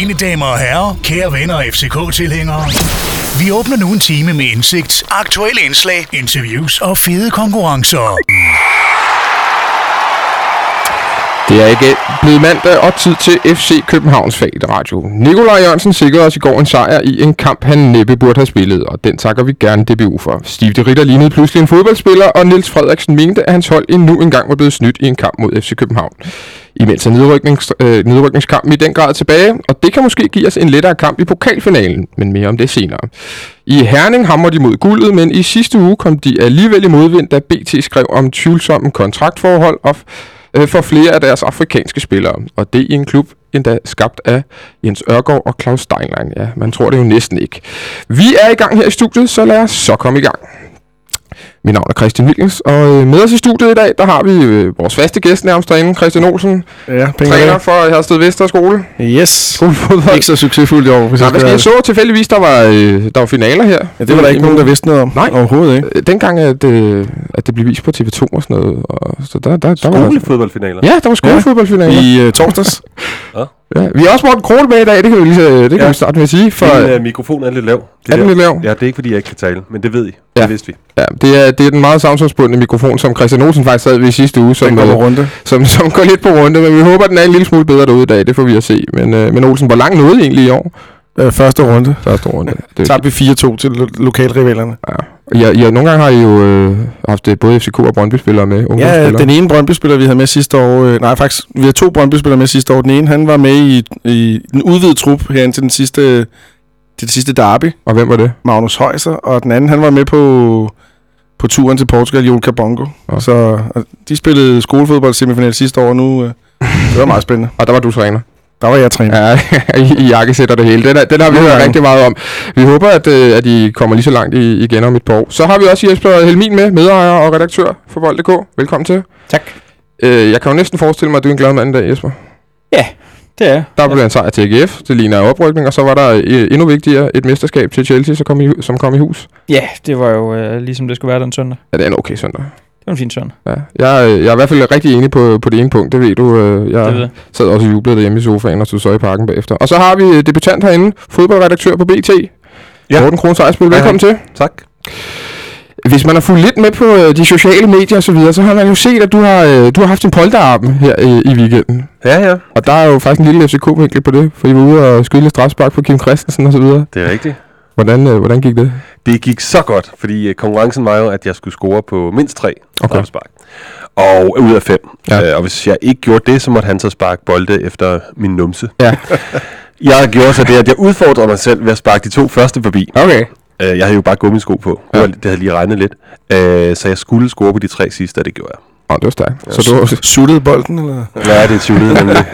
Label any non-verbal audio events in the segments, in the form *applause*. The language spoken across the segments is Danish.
Mine damer og herrer, kære venner og FCK-tilhængere. Vi åbner nu en time med indsigt, aktuelle indslag, interviews og fede konkurrencer. Det er ikke blevet mandag og tid til FC Københavns Fagligt Radio. Nikolaj Jørgensen sikrede os i går en sejr i en kamp, han næppe burde have spillet, og den takker vi gerne DBU for. Steve de Ritter lignede pludselig en fodboldspiller, og Niels Frederiksen mente, at hans hold endnu engang var blevet snydt i en kamp mod FC København. Imens er nedryknings, øh, nedrykningskampen i den grad tilbage, og det kan måske give os en lettere kamp i pokalfinalen, men mere om det senere. I Herning hammer de mod guldet, men i sidste uge kom de alligevel i modvind, da BT skrev om tvivlsomme kontraktforhold og øh, for flere af deres afrikanske spillere. Og det i en klub endda skabt af Jens Ørgaard og Claus Steinlein. Ja, man tror det jo næsten ikke. Vi er i gang her i studiet, så lad os så komme i gang. Mit navn er Christian Wilkens, og øh, med os i studiet i dag, der har vi øh, vores faste gæst nærmest derinde, Christian Olsen, Ja, træner for Hersted Vester Skole. Yes. Skolefodbold. Ikke så succesfuldt i år, hvis Nej, jeg jeg så tilfældigvis, der var, øh, der var finaler her. Ja, det var der ikke nogen, der vidste noget om. Nej. Overhovedet ikke. Øh, Dengang, at, øh, at det blev vist på TV2 og sådan noget. Og, så der, der, der var, Skolefodboldfinaler. ja, der var skolefodboldfinaler. I uh, torsdags. *laughs* Ja, vi har også Morten Krohl med i dag, det kan vi, lige, så- det kan Ja. vi starte med at sige. For, Min uh, mikrofon er lidt lav. Det er den lidt lav? Ja, det er ikke, fordi jeg ikke kan tale, men det ved I. Ja. Det vidste vi. Ja, det er, det er den meget samfundsbundne mikrofon, som Christian Olsen faktisk sad ved i sidste uge, Den som, går på øh, runde. som, som går lidt på runde, men vi håber, at den er en lille smule bedre derude i dag, det får vi at se. Men, øh, men Olsen, hvor langt nåede I egentlig i år? Uh, første runde. Første runde. Det, Tabte vi 4-2 til lo- lokalrivalerne. ja. Ja, ja, nogle gange har I jo øh, haft øh, både FCK og Brøndby-spillere med, Ja, den ene Brøndby-spiller, vi havde med sidste år... Øh, nej, faktisk, vi havde to Brøndby-spillere med sidste år. Den ene, han var med i, i den udvidede trup herinde til den sidste, til det sidste derby, Og hvem var det? Magnus Højser. Og den anden, han var med på, på turen til Portugal, Joel Cabongo. Ja. Så de spillede skolefodbold semifinal sidste år, nu... Øh, det var meget spændende. *laughs* Og der var du træner. Der var jeg træner. Ja, *laughs* i, i jakkesæt og det hele. Den, er, den har vi Ja, hørt ja. rigtig meget om. Vi håber, at, øh, at I kommer lige så langt i, igen om et par år. Så har vi også Jesper Helmin med, medejer og redaktør for Bold.dk. Velkommen til. Tak. Øh, jeg kan jo næsten forestille mig, at du er en glad mand i dag, Jesper. Ja, det er Der blev en sejr til AGF, det ligner oprykning, og så var der øh, endnu vigtigere et mesterskab til Chelsea, som kom i, som kom i hus. Ja, det var jo øh, ligesom det skulle være den søndag. Ja, det er en okay søndag. Det var en fin søndag. Ja. Jeg, øh, jeg er i hvert fald rigtig enig på, på det ene punkt, det ved du. Øh, jeg Det ved sad også og jublede derhjemme i sofaen, og stod så i parken bagefter. Og så har vi øh, debutant herinde, fodboldredaktør på BT. Ja. Morten Krohn Sejsbøl, velkommen til. Tak. Hvis man har fulgt lidt med på øh, de sociale medier og så videre, så har man jo set, at du har, øh, du har haft en polterarben her øh, i weekenden. Ja, ja. Og der er jo faktisk en lille FCK-vinkel på det, for I var ude og skyde lidt strafspark på Kim Christensen og så videre. Det er rigtigt. Hvordan, øh, hvordan gik det? Det gik så godt, fordi øh, konkurrencen var jo, at jeg skulle score på mindst tre Okay. Og ud af fem. Ja. Øh, og hvis jeg ikke gjorde det, så måtte han så sparke bolde efter min numse. Ja. *laughs* Jeg gjorde så det, at jeg udfordrede mig selv ved at sparke de to første forbi. Okay. Øh, jeg havde jo bare gummisko på. Ja. Det havde lige regnet lidt. Øh, så jeg skulle score på de tre sidste, og det gjorde jeg. Åh, det var stærkt. Så du, *laughs* Suttede bolden, eller? Ja, det tvivlet nemlig. *laughs*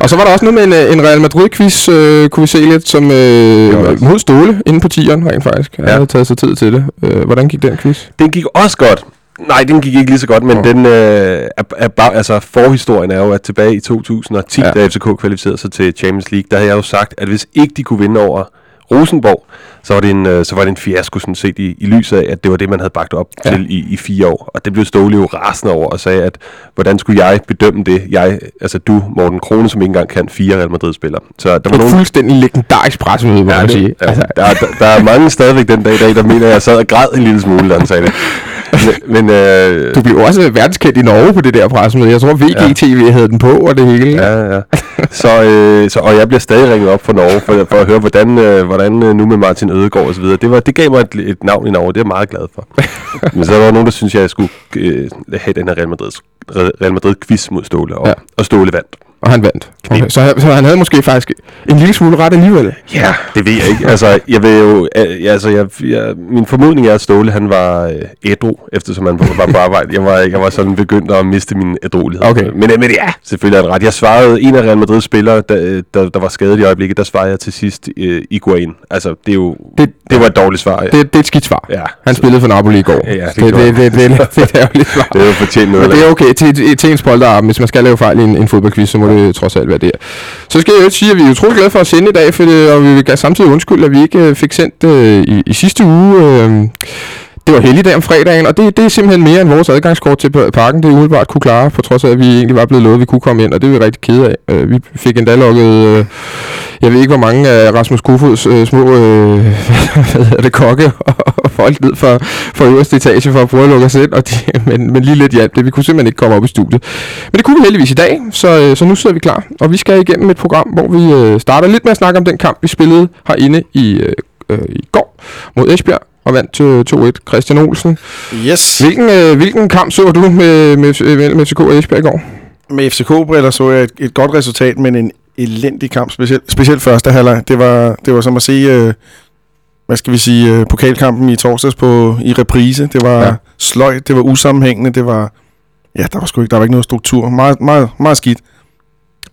og så var der også noget med en, øh, en Real Madrid-quiz, øh, kunne vi se lidt, som øh, det. mod Ståle inde på tieren rent faktisk. Ja. havde taget sig tid til det. Øh, hvordan gik den quiz? Den gik også godt. Nej, den gik ikke lige så godt, men Nå. den øh, er, er bare, altså forhistorien er jo, at tilbage i 2010, Ja. ja. da FCK kvalificerede sig til Champions League, der havde jeg jo sagt, at hvis ikke de kunne vinde over Rosenborg, så var det en, øh, så var det en fiasko sådan set i, i lyset af, at det var det, man havde bagt op Ja. ja. til i, i fire år. Og det blev Ståle jo rasende over og sagde, at hvordan skulle jeg bedømme det? Jeg, altså du, Morten Krone, som ikke engang kan fire Real Madrid-spillere. Så der var Et nogen, fuldstændig legendarisk pressemøde, må man det- sige. Ja, Altså, der, er- der, der er mange stadigvæk den dag i dag, der mener, at jeg sad og græd en lille smule, da han sagde det. Men, men øh, du blev også verdenskendt i Norge på det der pressemøde. Jeg tror, VGTV havde den på og det hele. Ja, ja. Så, øh, så, og jeg bliver stadig ringet op fra Norge for, for at høre, hvordan, øh, hvordan øh, nu med Martin Ødegaard og så videre. Det, var, det gav mig et, et navn i Norge, det er jeg meget glad for. *laughs* Men så var der nogen, der synes, jeg skulle øh, have den her Real Madrid, Real Madrid quiz mod Ståle, og, ja. og Ståle vandt. Og han vandt. Okay. Så, han- så han havde måske faktisk en lille smule ret alligevel. Ja, det ved jeg ikke. Altså, jeg vil jo, altså, jeg, jeg, min formodning er, at Ståle, han var øh, ædru, eftersom han var på arbejde. Jeg var, jeg var sådan begyndt at miste min ædruelighed. Okay. Men, øh, men ja, selvfølgelig er det ret. Jeg svarede en af Real Madrids spillere, der, øh, der, der var skadet i øjeblikket, der svarede jeg til sidst øh, Iguain. Altså, det er jo, Det- det, var et dårligt svar. Det, det er et skidt svar. Ja. Han spillede for Napoli i går. Ja, det det, det, det, det, det, det, det er et ærgerligt svar. Det er jo fortjent Men noget. det er okay til, til ens polterarm. Hvis man skal lave fejl i en, en fodboldquiz, så må øh, trods alt være det. Så skal jeg jo sige, at vi er utrolig glade for at sende i dag, for det, og vi vil samtidig undskylde, at vi ikke øh, fik sendt øh, i, i sidste uge. Øh, det var helligdag om fredagen, og det, det er simpelthen mere end vores adgangskort til parken, det er umiddelbart kunne klare, på trods af, at vi egentlig var blevet lovet, at vi kunne komme ind, og det er vi rigtig kede af. Øh, vi fik endda lukket, øh, jeg ved ikke, hvor mange af Rasmus Kofods øh, små, øh, *laughs* hvad hedder det, kokke og folk ned fra, fra øverste etage for at prøve at lukke os ind, og de, *laughs* men, men lige lidt hjælp det. Vi kunne simpelthen ikke komme op i studiet. Men det kunne vi heldigvis i dag, så, øh, så nu sidder vi klar, og vi skal igennem et program, hvor vi øh, starter lidt med at snakke om den kamp, vi spillede herinde i, øh, øh, i går mod Esbjerg og vandt til 2-1. Christian Olsen. Yes. Hvilken, øh, hvilken kamp så du med, med, med FCK og Esbjerg i går? Med FCK-briller så jeg et, et godt resultat, men en elendig kamp, specielt, specielt første halvleg. Det var, det var som at se, øh, hvad skal vi sige, øh, pokalkampen i torsdags på, i reprise. Det var ja. sløjt, det var usammenhængende, det var, ja, der var sgu ikke, der var ikke noget struktur. Meget, meget, meget skidt.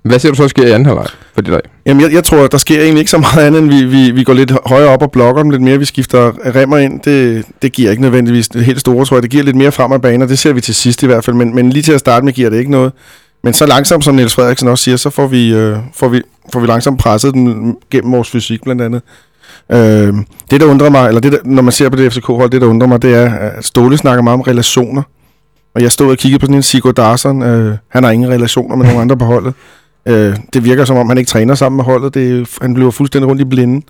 Hvad ser du så sker i anden halvleg for det dag? Jamen, jeg, jeg tror, der sker egentlig ikke så meget andet, end vi, vi, vi går lidt højere op og blokker dem lidt mere. Vi skifter remmer ind. Det, det giver ikke nødvendigvis det helt store, tror jeg. Det giver lidt mere frem af baner. Det ser vi til sidst i hvert fald. Men, men lige til at starte med giver det ikke noget. Men så langsomt, som Niels Frederiksen også siger, så får vi, øh, får vi, får vi langsomt presset den gennem vores fysik blandt andet. Øh, det, der undrer mig, eller det, der, når man ser på det FCK-hold, det, der undrer mig, det er, at Ståle snakker meget om relationer. Og jeg stod og kiggede på sådan en Sigurd Darsson. Øh, han har ingen relationer med nogen andre på holdet. Øh, det virker som om, han ikke træner sammen med holdet. Det, han bliver fuldstændig rundt i blinde.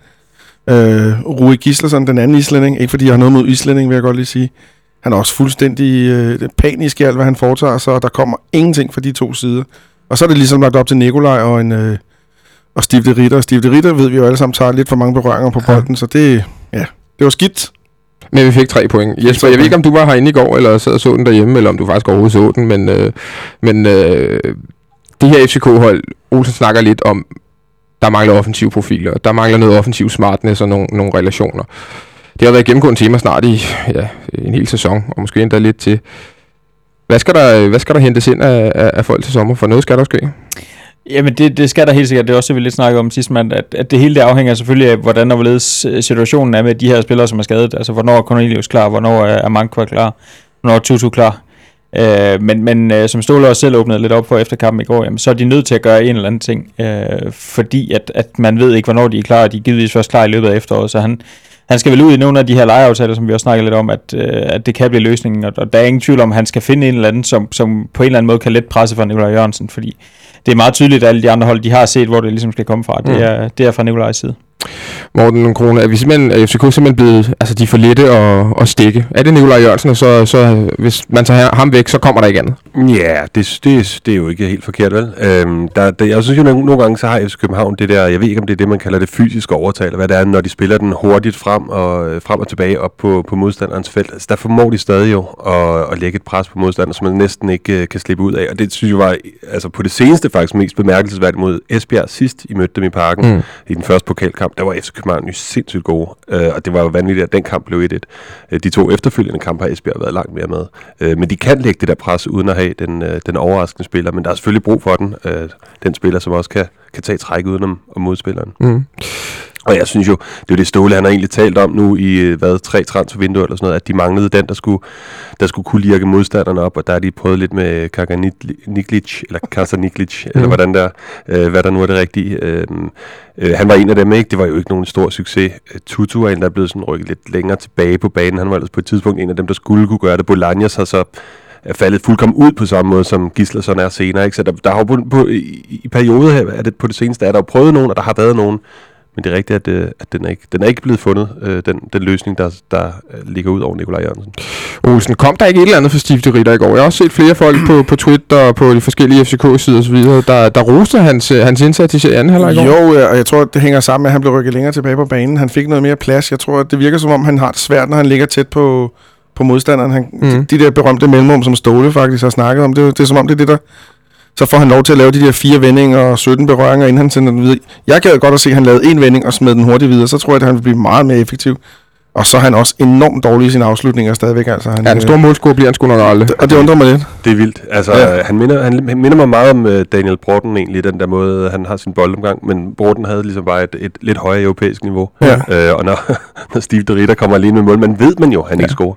Øh, Rui Gislason, den anden islænding, ikke fordi jeg har noget mod islænding, vil jeg godt lige sige. Han er også fuldstændig øh, panisk i alt, hvad han foretager sig, og der kommer ingenting fra de to sider. Og så er det ligesom lagt op til Nikolaj og en... Øh, og Steve de Ritter. Steve de Ritter ved vi jo alle sammen tager lidt for mange berøringer på bolden, ja. så det, ja, det var skidt. Men vi fik tre point. Jesper, jeg ved ikke, om du var herinde i går, eller sad og så den derhjemme, eller om du faktisk overhovedet så den, men, øh, men øh, det her FCK-hold, Olsen snakker lidt om, der mangler offensive profiler, der mangler noget offensiv smartness og nogle, nogle relationer. Det har været gennemgående tema snart i ja, en hel sæson, og måske endda lidt til. Hvad skal der, hvad skal der hentes ind af, af, af folk til sommer? For noget skal der ske. Jamen det, det skal der helt sikkert. Det er også det, vi lidt snakkede om sidste mand, at, at det hele det afhænger selvfølgelig af, hvordan og hvorledes øh, situationen er med de her spillere, som er skadet. Altså hvornår er Cornelius klar, hvornår er Mankwa klar, hvornår er Tutu klar. Øh, men men øh, som Ståle også selv åbnede lidt op for efter kampen i går, jamen, så er de nødt til at gøre en eller anden ting, øh, fordi at, at man ved ikke, hvornår de er klar, og de er givetvis først klar i løbet af efteråret, så han, han skal vel ud i nogle af de her lejeaftaler, som vi også snakkede lidt om, at, øh, at det kan blive løsningen, og, og der er ingen tvivl om, at han skal finde en eller anden, som, som på en eller anden måde kan let presse for Nikolaj Jørgensen, fordi det er meget tydeligt, at alle de andre hold, de har set, hvor det ligesom skal komme fra. Det, mm. er, det er fra Nikolajs side. Morten Krone, er vi simpelthen, er FCK simpelthen blevet, altså de er for lette at, at stikke? Er det Nikolaj Jørgensen, og så, så hvis man tager ham væk, så kommer der ikke andet? Ja, det, det, det er jo ikke helt forkert, vel? Øhm, der, der, jeg synes jo, nogle, nogle gange så har FC København det der, jeg ved ikke om det er det, man kalder det fysiske overtal, eller hvad det er, når de spiller den hurtigt frem og, frem og tilbage op på, på modstanderens felt. Altså, der formår de stadig jo at, at lægge et pres på modstanderen, som man næsten ikke uh, kan slippe ud af. Og det synes jeg var altså, på det seneste faktisk mest bemærkelsesværdigt mod Esbjerg sidst, I mødte dem i parken mm. i den første pokalkamp. Der var FC København jo sindssygt gode, øh, og det var jo vanvittigt, at den kamp blev 1-1. Øh, de to efterfølgende kampe har Esbjerg været langt mere med. Øh, men de kan lægge det der pres uden at have den, øh, den overraskende spiller, men der er selvfølgelig brug for den. øh, den spiller, som også kan, kan tage træk udenom om modspilleren. Mm. Og jeg synes jo, det er jo det Ståle, han har egentlig talt om nu i, hvad, tre transfervinduer eller sådan noget, at de manglede den, der skulle, der skulle kunne lirke modstanderne op, og der har de prøvet lidt med Kaka Niklic, eller Kasa Niklic, mm. eller hvordan der, øh, hvad der nu er det rigtige. Øh, øh, han var en af dem, ikke? Det var jo ikke nogen stor succes. Tutu er en, der er blevet sådan rykket lidt længere tilbage på banen. Han var ellers på et tidspunkt en af dem, der skulle kunne gøre det. Bolaños har så er faldet fuldkommen ud på samme måde, som Gislason er senere. Ikke? Så der, der har jo på, på, i, i perioder her, er det på det seneste, er der jo prøvet nogen, og der har været nogen, men det er rigtigt, at, øh, at den, er ikke, den er ikke blevet fundet, øh, den, den løsning, der, der øh, ligger ud over Nikolaj Jørgensen. Olsen, kom der ikke et eller andet for Steve de Ritter i går? Jeg har også set flere folk på, på Twitter og på de forskellige FCK-sider osv., der, der roste hans, hans indsats i anden halvleg i går. Jo, og jeg tror, det hænger sammen med, at han blev rykket længere tilbage på banen. Han fik noget mere plads. Jeg tror, det virker som om, han har det svært, når han ligger tæt på, på modstanderen. Han, mm. de, de der berømte mellemrum, som Ståle faktisk har snakket om, det, det er som om, det er det, der så får han lov til at lave de der fire vendinger og 17 berøringer, inden han sender den videre. Jeg gad godt at se, at han lavede en vending og smed den hurtigt videre, så tror jeg, at han vil blive meget mere effektiv. Og så er han også enormt dårlig i sine afslutninger stadigvæk. Altså, han, ja, en stor målscore bliver han sgu nok aldrig. Og det undrer mig lidt. Det er vildt. Altså, ja. han, minder, han minder mig meget om uh, Daniel Broughton egentlig, den der måde, han har sin boldomgang. Men Broughton havde ligesom bare et, et lidt højere europæisk niveau. Ja. Uh, og når, *laughs* når Steve de Ritter kommer alene med mål, man ved man jo, han ja. ikke scorer.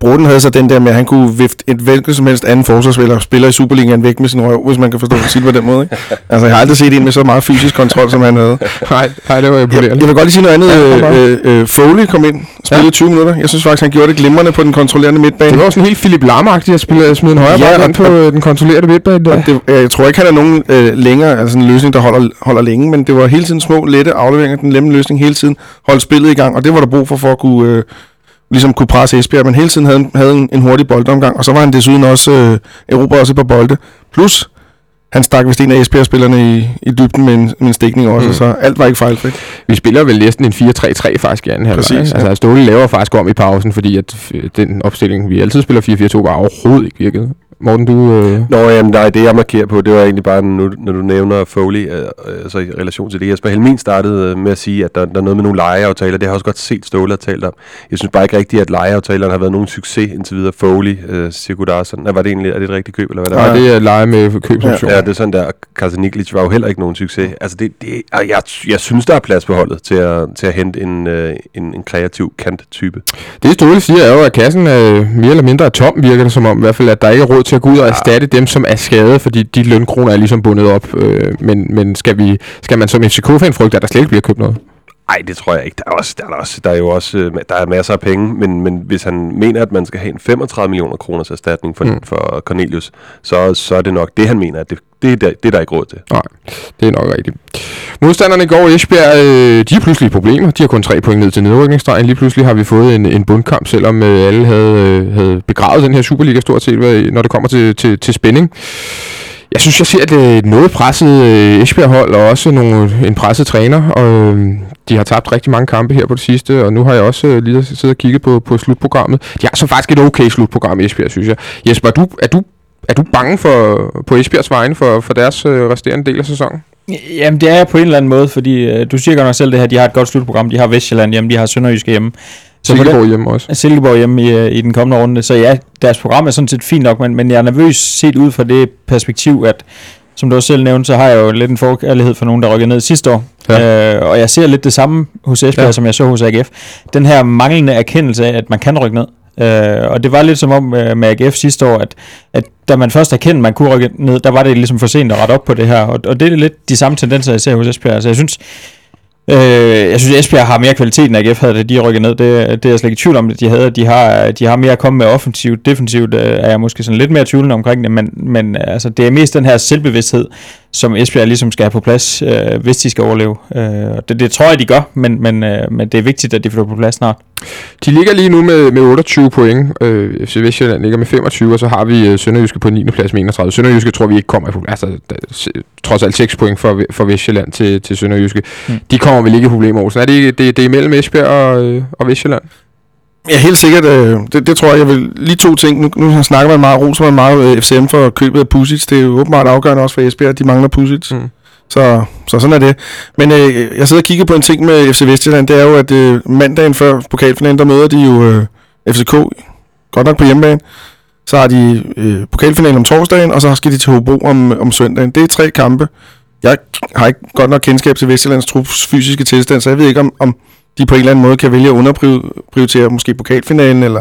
Broughton havde så den der med, at han kunne vifte et hvilket som helst anden forsvarsspiller spiller i Superligaen væk med sin røv, hvis man kan forstå det på den måde. Ikke? *laughs* altså, jeg har aldrig set en med så meget fysisk kontrol, som han havde. nej, nej, det var imponerende. Jeg, jeg vil godt lige sige noget andet. Ja, øh, øh, Foley kom ind, spillede 20 minutter. Jeg synes faktisk, han gjorde det glimrende på den kontrollerende midtbane. Det var også sådan helt Philip Lahm-agtigt at spille, smide en højre Ja, ja, ind på øh, den kontrollerede midtbane der. Det, jeg tror ikke, han er nogen øh, længere, altså en løsning, der holder, holder længe, men det var hele tiden små, lette afleveringer, den nemme løsning hele tiden, holde spillet i gang, og det var der brug for, for at kunne, øh, ligesom kunne presse Esbjerg, men hele tiden havde, havde en, en hurtig boldomgang, og så var han desuden også, øh, Europa også et par bolde, plus han stak vist en af Esbjerg-spillerne i, i dybden med en, med en stikning også, Mm. så alt var ikke fejlfrit. Vi spiller vel næsten en 4-3-3 faktisk i anden halvleg. Præcis, ikke? ja. Altså Ståle laver faktisk om i pausen, fordi at øh, den opstilling, vi altid spiller 4-4-2, var overhovedet ikke virket. Morten, du... Øh... Nå, jamen, nej, det jeg markerer på, det var egentlig bare, nu, når du nævner Foley, øh, øh, så i relation til det. Jesper Helmin startede øh, med at sige, at der, der er noget med nogle lejeaftaler. Det har jeg også godt set Ståle have talt om. Jeg synes bare ikke rigtigt, at lejeaftalerne har været nogen succes indtil videre. Foley, øh, Sigurd Arsson. Var det egentlig, er det et rigtigt køb, eller hvad det Nej, var? det er lege med købsoption. Ja, det er sådan der. Carsten Niklic var jo heller ikke nogen succes. Altså, det, det, jeg, jeg synes, der er plads på holdet til at, til at hente en, øh, en, en kreativ kanttype. Det Ståle siger er jo, at kassen er mere eller mindre er tom, virker det som om. I hvert fald, at der ikke er råd til at gå ud og erstatte dem, som er skadet, fordi de lønkroner er ligesom bundet op. Øh, men men skal, vi, skal man som FCK-fan frygte, at der slet ikke bliver købt noget? Nej, det tror jeg ikke. Der er, også, der, er også, der er jo også øh, der er masser af penge, men, men hvis han mener, at man skal have en 35 millioner kroners erstatning for, Mm. for Cornelius, så, så er det nok det, han mener, at det, det, er der, det er der ikke råd til. Nej, det er nok rigtigt. Modstanderne i går i Esbjerg, øh, de har pludselig problemer. De har kun tre point ned til nedrykningsstregen. Lige pludselig har vi fået en, en bundkamp, selvom øh, alle havde, øh, havde begravet den her Superliga stort set, når det kommer til, til, til spænding. Jeg synes, jeg ser et noget presset øh, Esbjerg-hold, og også nogle, en presset træner. Og, øh, de har tabt rigtig mange kampe her på det sidste, og nu har jeg også øh, lige siddet og kigget på, på slutprogrammet. De har så faktisk et okay slutprogram i Esbjerg, synes jeg. Jesper, er du, er du, er du bange for, på Esbjergs vegne for, for deres resterende del af sæsonen? Jamen, det er jeg på en eller anden måde, fordi øh, du siger godt nok selv det her, de har et godt slutprogram, de har Vestjylland hjemme, de har Sønderjyske hjemme. Så Silkeborg hjemme også. Silkeborg hjemme i, øh, i den kommende runde. Så ja, deres program er sådan set fint nok, men, men jeg er nervøs set ud fra det perspektiv, at som du også selv nævnte, så har jeg jo lidt en forkærlighed for nogen, der rykker ned sidste år. Ja. Øh, og jeg ser lidt det samme hos Esbjerg, Ja. som jeg så hos AGF. Den her manglende erkendelse af, at man kan rykke ned. Øh, og det var lidt som om øh, med AGF sidste år, at, at da man først erkendte, at man kunne rykke ned, der var det ligesom for sent at rette op på det her. Og, og det er lidt de samme tendenser, jeg ser hos Esbjerg. Altså jeg synes, Øh, jeg synes, Esbjerg har mere kvalitet, end AGF havde, da de rykket ned. Det, det er jeg slet ikke i tvivl om, at de havde. De har, de har mere at komme med offensivt. Defensivt øh, er jeg måske sådan lidt mere tvivlende omkring det, men, men altså, det er mest den her selvbevidsthed, som Esbjerg ligesom skal have på plads, øh, hvis de skal overleve. Øh, det, det tror jeg, de gør, men, men, øh, men det er vigtigt, at de får på plads snart. De ligger lige nu med, med 28 point. Øh, FC Vestjylland ligger med 25, og så har vi øh, Sønderjyske på 9. plads med 31. Sønderjyske tror vi ikke kommer i. Altså, der, trods alt 6 point for, for Vestjylland til, til Sønderjyske. Mm. De kommer vel ikke i problemer, Olsen. Er det, det, det er imellem Esbjerg og, øh, og Vestjylland? Ja, helt sikkert. Øh, det, det tror jeg, jeg vil... Lige to ting. Nu, nu snakker man meget, roser man meget øh, FCM for købet af Pusic. Det er jo åbenbart afgørende også for Esbjerg, at de mangler Pusic. Mm. Så, så sådan er det. Men øh, jeg sidder og kigger på en ting med FC Vestjylland. Det er jo, at øh, mandagen før pokalfinalen, der møder de jo øh, FCK. Godt nok på hjemmebane. Så har de øh, pokalfinalen om torsdagen, og så skal de til Hobro om, om søndagen. Det er tre kampe. Jeg har ikke godt nok kendskab til Vestjyllands trups fysiske tilstand, så jeg ved ikke, om, om de på en eller anden måde kan vælge at underprioritere måske pokalfinalen, eller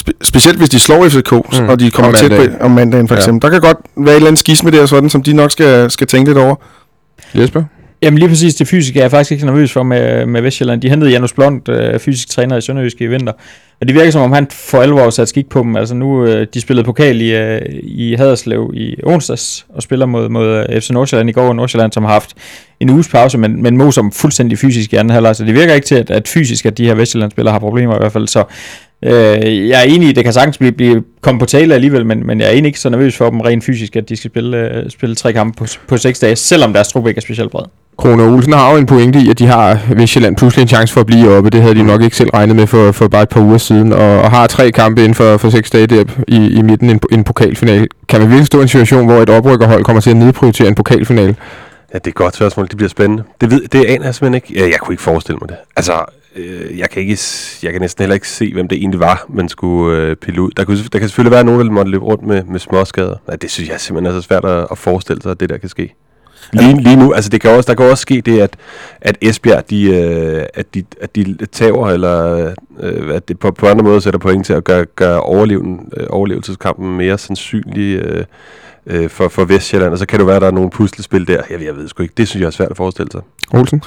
spe, specielt hvis de slår FCK, Mm. og de kommer Om tæt på mandagen. om mandagen for Ja. eksempel. Der kan godt være et eller andet skisme der, sådan, som de nok skal, skal tænke lidt over. Jesper? Jamen lige præcis det fysiske er jeg faktisk ikke nervøs for med, med Vestjylland. De hentede Janus Blond, øh, fysisk træner i Sønderjyske i vinter. Og det virker som om han for alvor sat skik på dem. Altså nu, øh, de spillede pokal i, øh, i Haderslev i onsdags, og spiller mod, mod øh, FC Nordsjælland i går. Nordsjælland, som har haft en uges pause, men, men moser som fuldstændig fysisk i anden halvleg. Så det virker ikke til, at, at fysisk, at de her Vestjylland-spillere har problemer i hvert fald. Så øh, jeg er enig i, at det kan sagtens blive, blive, komme på tale alligevel, men, men jeg er egentlig ikke så nervøs for dem rent fysisk, at de skal spille, øh, spille tre kampe på, på seks dage, selvom deres trup ikke er specielt bred. Krone Olsen har jo en pointe i, at de har Vestjylland pludselig en chance for at blive oppe. Det havde de nok ikke selv regnet med for, for bare et par uger siden. Og, og har tre kampe inden for, for seks dage der i, i midten en, en pokalfinal. Kan man virkelig stå i en situation, hvor et oprykkerhold kommer til at nedprioritere en pokalfinal? Ja, det er et godt spørgsmål. Det bliver spændende. Det, ved, det aner jeg simpelthen ikke. Ja, jeg kunne ikke forestille mig det. Altså, øh, jeg, kan ikke, jeg kan næsten heller ikke se, hvem det egentlig var, man skulle øh, pille ud. Der, kunne, der kan selvfølgelig være nogen, der måtte løbe rundt med, med småskader. Ja, det synes jeg simpelthen er så svært at, at forestille sig, at det der kan ske. Lige, lige nu, altså det kan også, der kan også ske det, at, at Esbjerg, de, øh, at, de, at de tager, eller øh, at det på, på andre måder sætter point til at gøre, gøre overleven, øh, overlevelseskampen mere sandsynlig øh, øh, for, for Vestjylland, og så kan det være, at der er nogle puslespil der. Jeg, jeg ved sgu ikke, det synes jeg er svært at forestille sig. Olsen?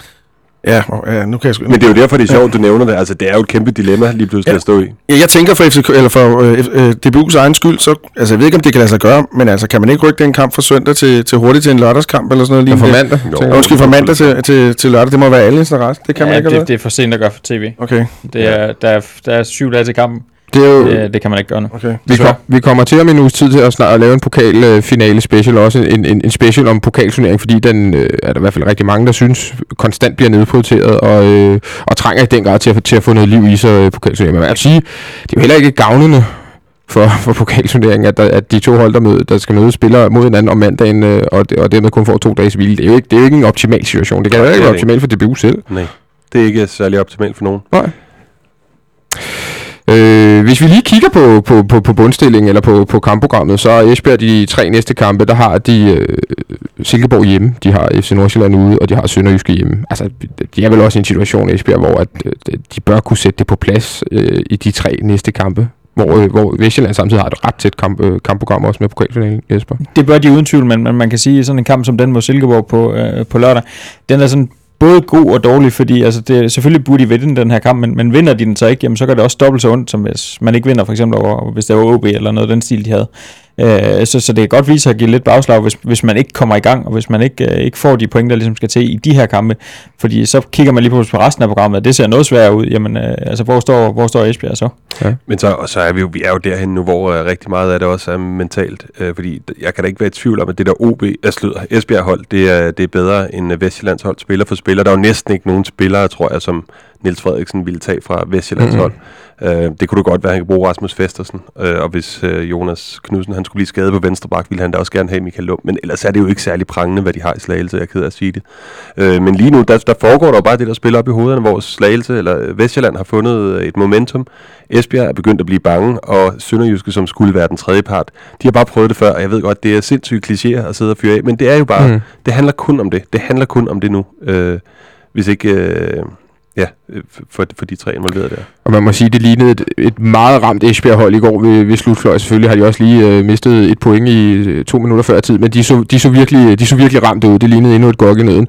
Ja, og- ja, nu kan jeg sgu... Men det er jo derfor, det er sjovt, du nævner det. Altså, det er jo et kæmpe dilemma lige pludselig Ja. at stå i. Ja, jeg tænker for, FCK, eller for øh, øh, DBU's egen skyld, så, altså jeg ved ikke, om det kan lade sig gøre, men altså kan man ikke rykke den kamp fra søndag til, til hurtigt til en lørdagskamp eller sådan noget Ja, lignende? for mandag. Jo. Ja, jeg. undskyld, fra mandag til, til, til lørdag, det må være alle interesse. Det kan man ja, ikke, eller det, det er for sent at gøre for tv. Okay, Det er, der, er, der er syv dage til kampen. Det er jo... Det, det kan man ikke gøre nu. okay. Vi, kom, vi kommer til om en uges tid til at, snart at lave en pokalfinale special, også en, en, en special om pokalturnering, fordi den øh, er der i hvert fald rigtig mange, der synes konstant bliver nedprioriteret og, øh, og trænger i den grad til at, til at få noget liv i sig øh, pokalturneringen. Men jeg vil sige, det er jo heller ikke gavnende for, for pokalturneringen, at, der, at de to hold, der, møde, der skal møde, spiller mod hinanden om mandagen, øh, og, og dermed kun får to dages hvile. Det er jo ikke, det er jo ikke en optimal situation. Det kan jo ikke det være det optimalt for DBU selv. Nej, det er ikke særlig optimalt for nogen. Nej. Øh, hvis vi lige kigger på, på, på, på bundstillingen eller på, på kampprogrammet, så er Esbjerg de tre næste kampe, der har de øh, Silkeborg hjemme, de har FC Nordsjælland ude, og de har Sønderjyske hjemme. Altså, de er vel også i en situation, Esbjerg, hvor at, øh, de bør kunne sætte det på plads øh, i de tre næste kampe. Hvor, øh, hvor Vestjylland samtidig har et ret tæt kamp, øh, kampprogram også med pokalfinalen, Jesper. Det bør de uden tvivl, men, men man kan sige, at sådan en kamp som den mod Silkeborg på, øh, på lørdag, den er sådan både god og dårlig, fordi altså det, selvfølgelig burde de vinde den her kamp, men, men vinder de den så ikke, jamen så gør det også dobbelt så ondt, som hvis man ikke vinder for eksempel over, hvis det var OB eller noget af den stil, de havde. Øh, så, så det kan godt vise sig at give lidt bagslag, hvis, hvis man ikke kommer i gang, og hvis man ikke, øh, ikke får de point, der ligesom skal til i de her kampe. Fordi så kigger man lige på, på resten af programmet, og det ser noget sværere ud. Jamen, øh, altså, hvor står, hvor står Esbjerg så? Men så, og så er vi jo, vi er jo derhen nu, hvor uh, rigtig meget af det også er mentalt. Uh, fordi jeg kan da ikke være i tvivl om, at det der OB, slutter, Esbjerg hold, det er, det er bedre end uh, Vestjyllands hold spiller for spiller. Der er jo næsten ikke nogen spillere, tror jeg, som Niels Frederiksen ville tage fra Vestjyllands Mhm. hold. Uh, det kunne du godt være, han kan bruge Rasmus Festersen. Uh, og hvis uh, Jonas Knudsen han skulle blive skadet på venstre bak, ville han da også gerne have Michael Lund. Men ellers er det jo ikke særlig prangende, hvad de har i Slagelse. Jeg er ked af at sige det. Uh, men lige nu, der, der foregår der jo bare det, der spiller op i hovederne, hvor Slagelse eller øh, Vestjylland har fundet øh, et momentum. Esbjerg er begyndt at blive bange, og Sønderjyske, som skulle være den tredje part, de har bare prøvet det før, og jeg ved godt, det er sindssygt klichéer at sidde og fyre af, men det er jo bare, mm. det handler kun om det. Det handler kun om det nu. Øh, hvis ikke, øh, ja, øh, for, for de tre involverede der. Og man må sige, det lignede et, et meget ramt Esbjerg-hold i går ved, ved slutfløj. Selvfølgelig har de også lige øh, mistet et point i øh, to minutter før tid, men de så, de så, virkelig, de så virkelig ramt ud. Det lignede endnu et gok i nøden.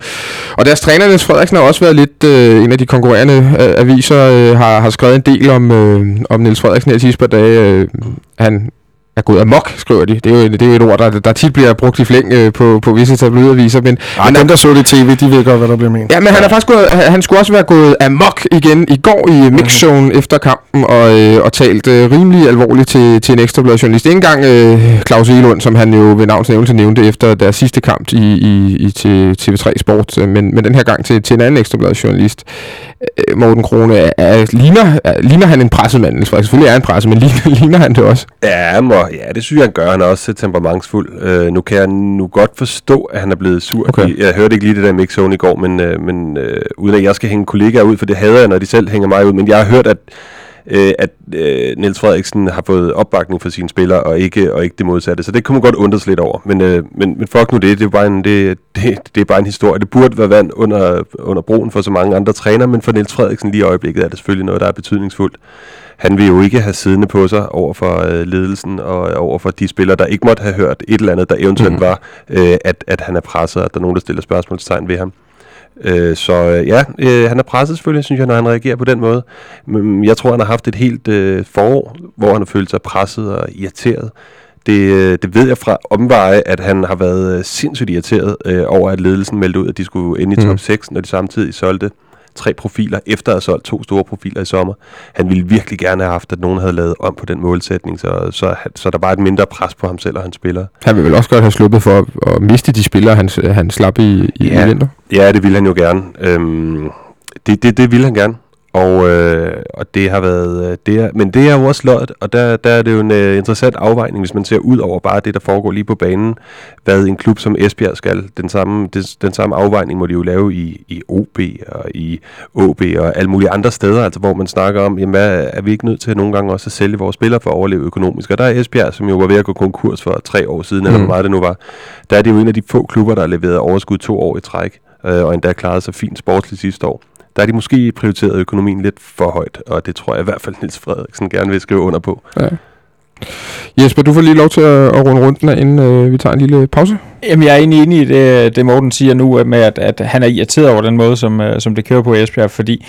Og deres træner, Niels Frederiksen, har også været lidt øh, en af de konkurrerende øh, aviser, øh, har, har skrevet en del om, øh, om Niels Frederiksen her sidste par dage. Øh, han er gået amok, skriver de. Det er jo, det er jo et ord, der, der tit bliver brugt i flæng øh, på, på visse tabloidaviser, men, Ej, men dem, der så det tv, de ved godt, hvad der bliver ment. Ja, men han er faktisk gået, han skulle også være gået amok igen i går i mixzone efter kampen og, øh, og talt øh, rimelig alvorligt til, til en ekstrabladet journalist. Ikke engang øh, Claus Elund, som han jo ved navns nævnelse nævnte efter deres sidste kamp i, i, i til TV3 Sport, øh, men, men den her gang til, til en anden ekstrabladet journalist. Øh, Morten Krone, er, er, ligner, er, ligner han en pressemand? Selvfølgelig er han presse, men *laughs* ligner, ligner han det også? Ja, må, ja, det synes jeg, han gør. Han er også temperamentsfuld. Øh, nu kan jeg nu godt forstå, at han er blevet sur. Okay. Jeg hørte ikke lige det der mixzone i går, men, øh, men øh, uden at jeg skal hænge kollegaer ud, for det hader jeg, når de selv hænger mig ud. Men jeg har hørt, at, øh, at øh, Niels Frederiksen har fået opbakning fra sine spillere, og ikke, og ikke det modsatte. Så det kunne man godt undres lidt over. Men, øh, men, men fuck nu det, det er, bare en, det, det, det er bare en historie. Det burde være vand under, under broen for så mange andre træner, men for Niels Frederiksen lige i øjeblikket er det selvfølgelig noget, der er betydningsfuldt han vil jo ikke have siddende på sig over for øh, ledelsen og over for de spillere, der ikke måtte have hørt et eller andet, der eventuelt mm. var, øh, at, at han er presset, og at der er nogen, der stiller spørgsmålstegn ved ham. Øh, så øh, ja, øh, han er presset selvfølgelig, synes jeg, når han reagerer på den måde. Men jeg tror, han har haft et helt øh, forår, hvor han har følt sig presset og irriteret. Det, øh, det ved jeg fra omveje, at han har været øh, sindssygt irriteret øh, over, at ledelsen meldte ud, at de skulle ind i top 6, når de samtidig solgte tre profiler, efter at have solgt to store profiler i sommer. Han ville virkelig gerne have haft, at nogen havde lavet om på den målsætning, så, så, så der bare et mindre pres på ham selv og hans spillere. Han vil vel også godt have sluppet for at, at miste de spillere, han, han slap i, i, Ja. vinter? Ja, det ville han jo gerne. Øhm, det, det, det ville han gerne. Og, øh, og det har været, øh, det er, men det er jo også løjet, og der, der er det jo en uh, interessant afvejning, hvis man ser ud over bare det, der foregår lige på banen, hvad en klub som Esbjerg skal. Den samme, det, den samme afvejning må de jo lave i, i OB og i OB og alle mulige andre steder, altså hvor man snakker om, jamen hvad, er vi ikke nødt til nogle gange også at sælge vores spillere for at overleve økonomisk? Og der er Esbjerg, som jo var ved at gå konkurs for tre år siden, mm. eller Mm. hvor meget det nu var, der er det jo en af de få klubber, der har leveret overskud to år i træk, øh, og endda klarede sig fint sportsligt sidste år. Der er de måske prioriteret økonomien lidt for højt, og det tror jeg i hvert fald Niels Frederiksen gerne vil skrive under på. Ja. Jesper, du får lige lov til at, at runde rundt, inden øh, vi tager en lille pause. Jamen, jeg er egentlig enig i det, det Morten siger nu, med at, at han er irriteret over den måde, som, øh, som det kører på Esbjerg, fordi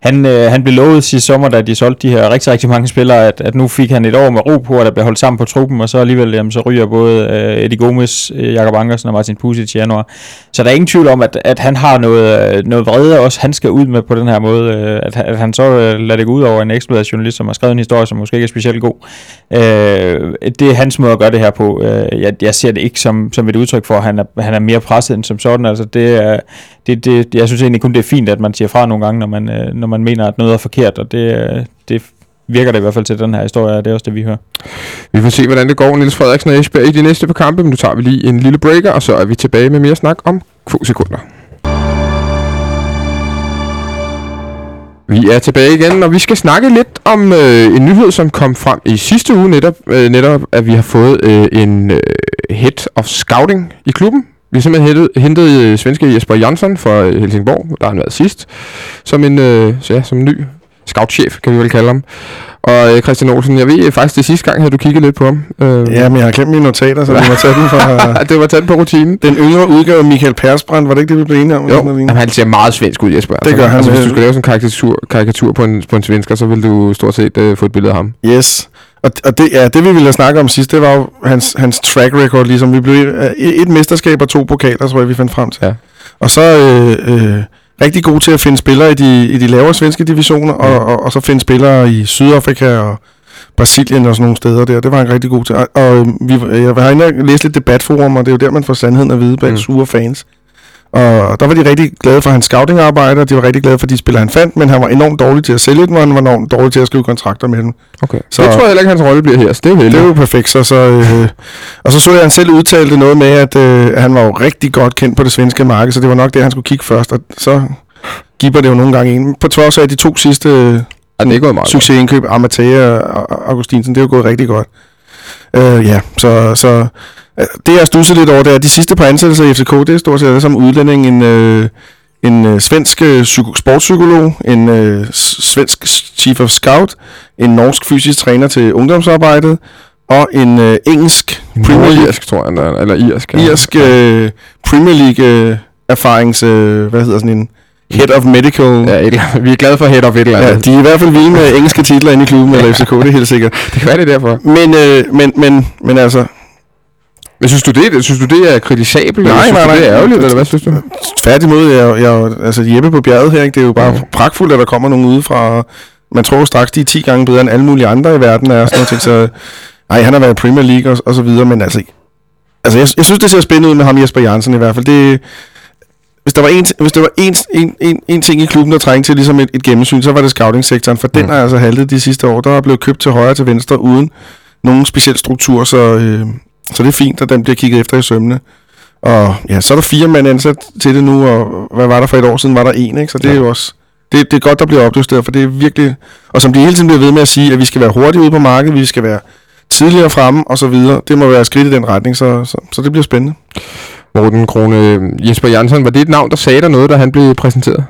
han, øh, han blev lovet sidste sommer, da de solgte de her rigtig, rigtig mange spillere, at, at nu fik han et år med ro på, at der blev holdt sammen på truppen, og så alligevel jamen, så ryger både øh, Eddie Gomes, øh, Jakob Ankersen og Martin Pusic i januar. Så der er ingen tvivl om, at, at han har noget, øh, noget vrede også, han skal ud med på den her måde, øh, at, at han så øh, lader det gå ud over en eksploderet journalist, som har skrevet en historie, som måske ikke er specielt god. Øh, det er hans måde at gøre det her på. Øh, jeg, jeg ser det ikke som, som et udtryk for, at han er, han er mere presset end som sådan. Altså, det er, det, det, jeg synes egentlig kun, det er fint, at man siger fra nogle gange, når man, øh, når man mener, at noget er forkert, og det, øh, det virker det i hvert fald til den her historie, og det er også det, vi hører. Vi får se, hvordan det går, Niels Frederiksen og Esbjerg i de næste par kampe, men nu tager vi lige en lille breaker, og så er vi tilbage med mere snak om få sekunder. Vi er tilbage igen, og vi skal snakke lidt om øh, en nyhed, som kom frem i sidste uge, netop, øh, netop at vi har fået øh, en øh, head of scouting i klubben. Vi har simpelthen hentet, hentet øh, svenske Jesper Jansson fra øh, Helsingborg, der har han været sidst, som en, øh, så ja, som en ny scoutchef, kan vi vel kalde ham. Og øh, Christian Olsen, jeg ved faktisk, det sidste gang havde du kigget lidt på ham. Øh, Ja, men jeg har glemt mine notater, så vi må tage den fra *laughs* det var tæt på rutinen. den yngre udgave af Michael Persbrandt. Var det ikke det, vi blev enige om? Jo? Jamen, han ser meget svensk ud, Jesper. Det gør han, Altså, hvis øh. du skulle lave sådan en karikatur, karikatur på, en, på en svensker, så ville du stort set øh, få et billede af ham. Yes. Og, og det, ja, det vi ville snakke om sidst, det var jo hans, hans track record, ligesom vi blev øh, et mesterskab og to pokaler, tror jeg, vi fandt frem til. Ja. Og så øh, øh, rigtig god til at finde spillere i de, i de lavere svenske divisioner, og, og, og så finde spillere i Sydafrika og Brasilien og sådan nogle steder der. Det var han rigtig god til. Og, og øh, vi, jeg har inde og læst lidt debatforum, og det er jo der, man får sandheden at vide bag mm. sure fans. Og der var de rigtig glade for hans scouting-arbejde, og de var rigtig glade for de spillere, han fandt, men han var enormt dårlig til at sælge dem, og han var enormt dårlig til at skrive kontrakter med dem. Okay. Så det tror jeg heller ikke, hans rolle bliver her, så det er jo Det er jo perfekt, så, så øh, og så så jeg, han selv udtalte noget med, at øh, han var jo rigtig godt kendt på det svenske marked, så det var nok det, han skulle kigge først, og så giver det jo nogle gange en. På trods af de to sidste øh, Ja, det er gået meget succesindkøb, Amatea og Augustinsen, det er jo gået rigtig godt. Øh, ja, så, så øh, det jeg stusset lidt over, det er, at de sidste par ansættelser i FCK, det er stort set alle sammen udlænding, en, øh, en øh, svensk øh, psyko- sportspsykolog, en øh, svensk chief of scout, en norsk fysisk træner til ungdomsarbejdet, og en øh, engelsk Premier League, tror jeg, eller irsk. ja. irsk øh, Premier League øh, erfarings, øh, hvad hedder sådan en, head of medical. Ja, et, vi er glade for head of et eller Ja, andet. de er i hvert fald vilde med engelske titler inde i klubben, eller FCK, det er helt sikkert. Det kan være, det er derfor. Men, øh, men, men, men altså, Men synes du, det, synes du, det er kritisabelt? Nej, synes nej, du, nej. det er ærgerligt, eller hvad synes du? tværtimod, jeg, jeg, altså Jeppe på bjerget her, ikke? det er jo bare Ja. ja. pragtfuldt, at der kommer nogen udefra. Man tror straks, de er 10 gange bedre end alle mulige andre i verden, er sådan noget ting, så nej, han har været i Premier League og, og så videre, men altså, altså jeg, jeg synes, det ser spændende ud med ham Jesper Jansen i hvert fald. Det, hvis der var en, hvis der var en, en, en, en ting i klubben, der trængte til ligesom et, et gennemsyn, så var det scouting-sektoren, for den Mm. har altså haltet de sidste år. Der er blevet købt til højre og til venstre, uden nogen speciel struktur, så, øh, så det er fint, at den bliver kigget efter i sømne. Og ja, så er der fire mand ansat til det nu, og hvad var der for et år siden, var der en, ikke? Så det Ja. er jo også... Det, det er godt, der bliver opjusteret, for det er virkelig... Og som de hele tiden bliver ved med at sige, at vi skal være hurtige ude på markedet, vi skal være tidligere fremme, og så videre. Det må være skridt i den retning, så, så, så det bliver spændende. Morten Krone, Jesper Jansson, var det et navn, der sagde dig noget, da han blev præsenteret?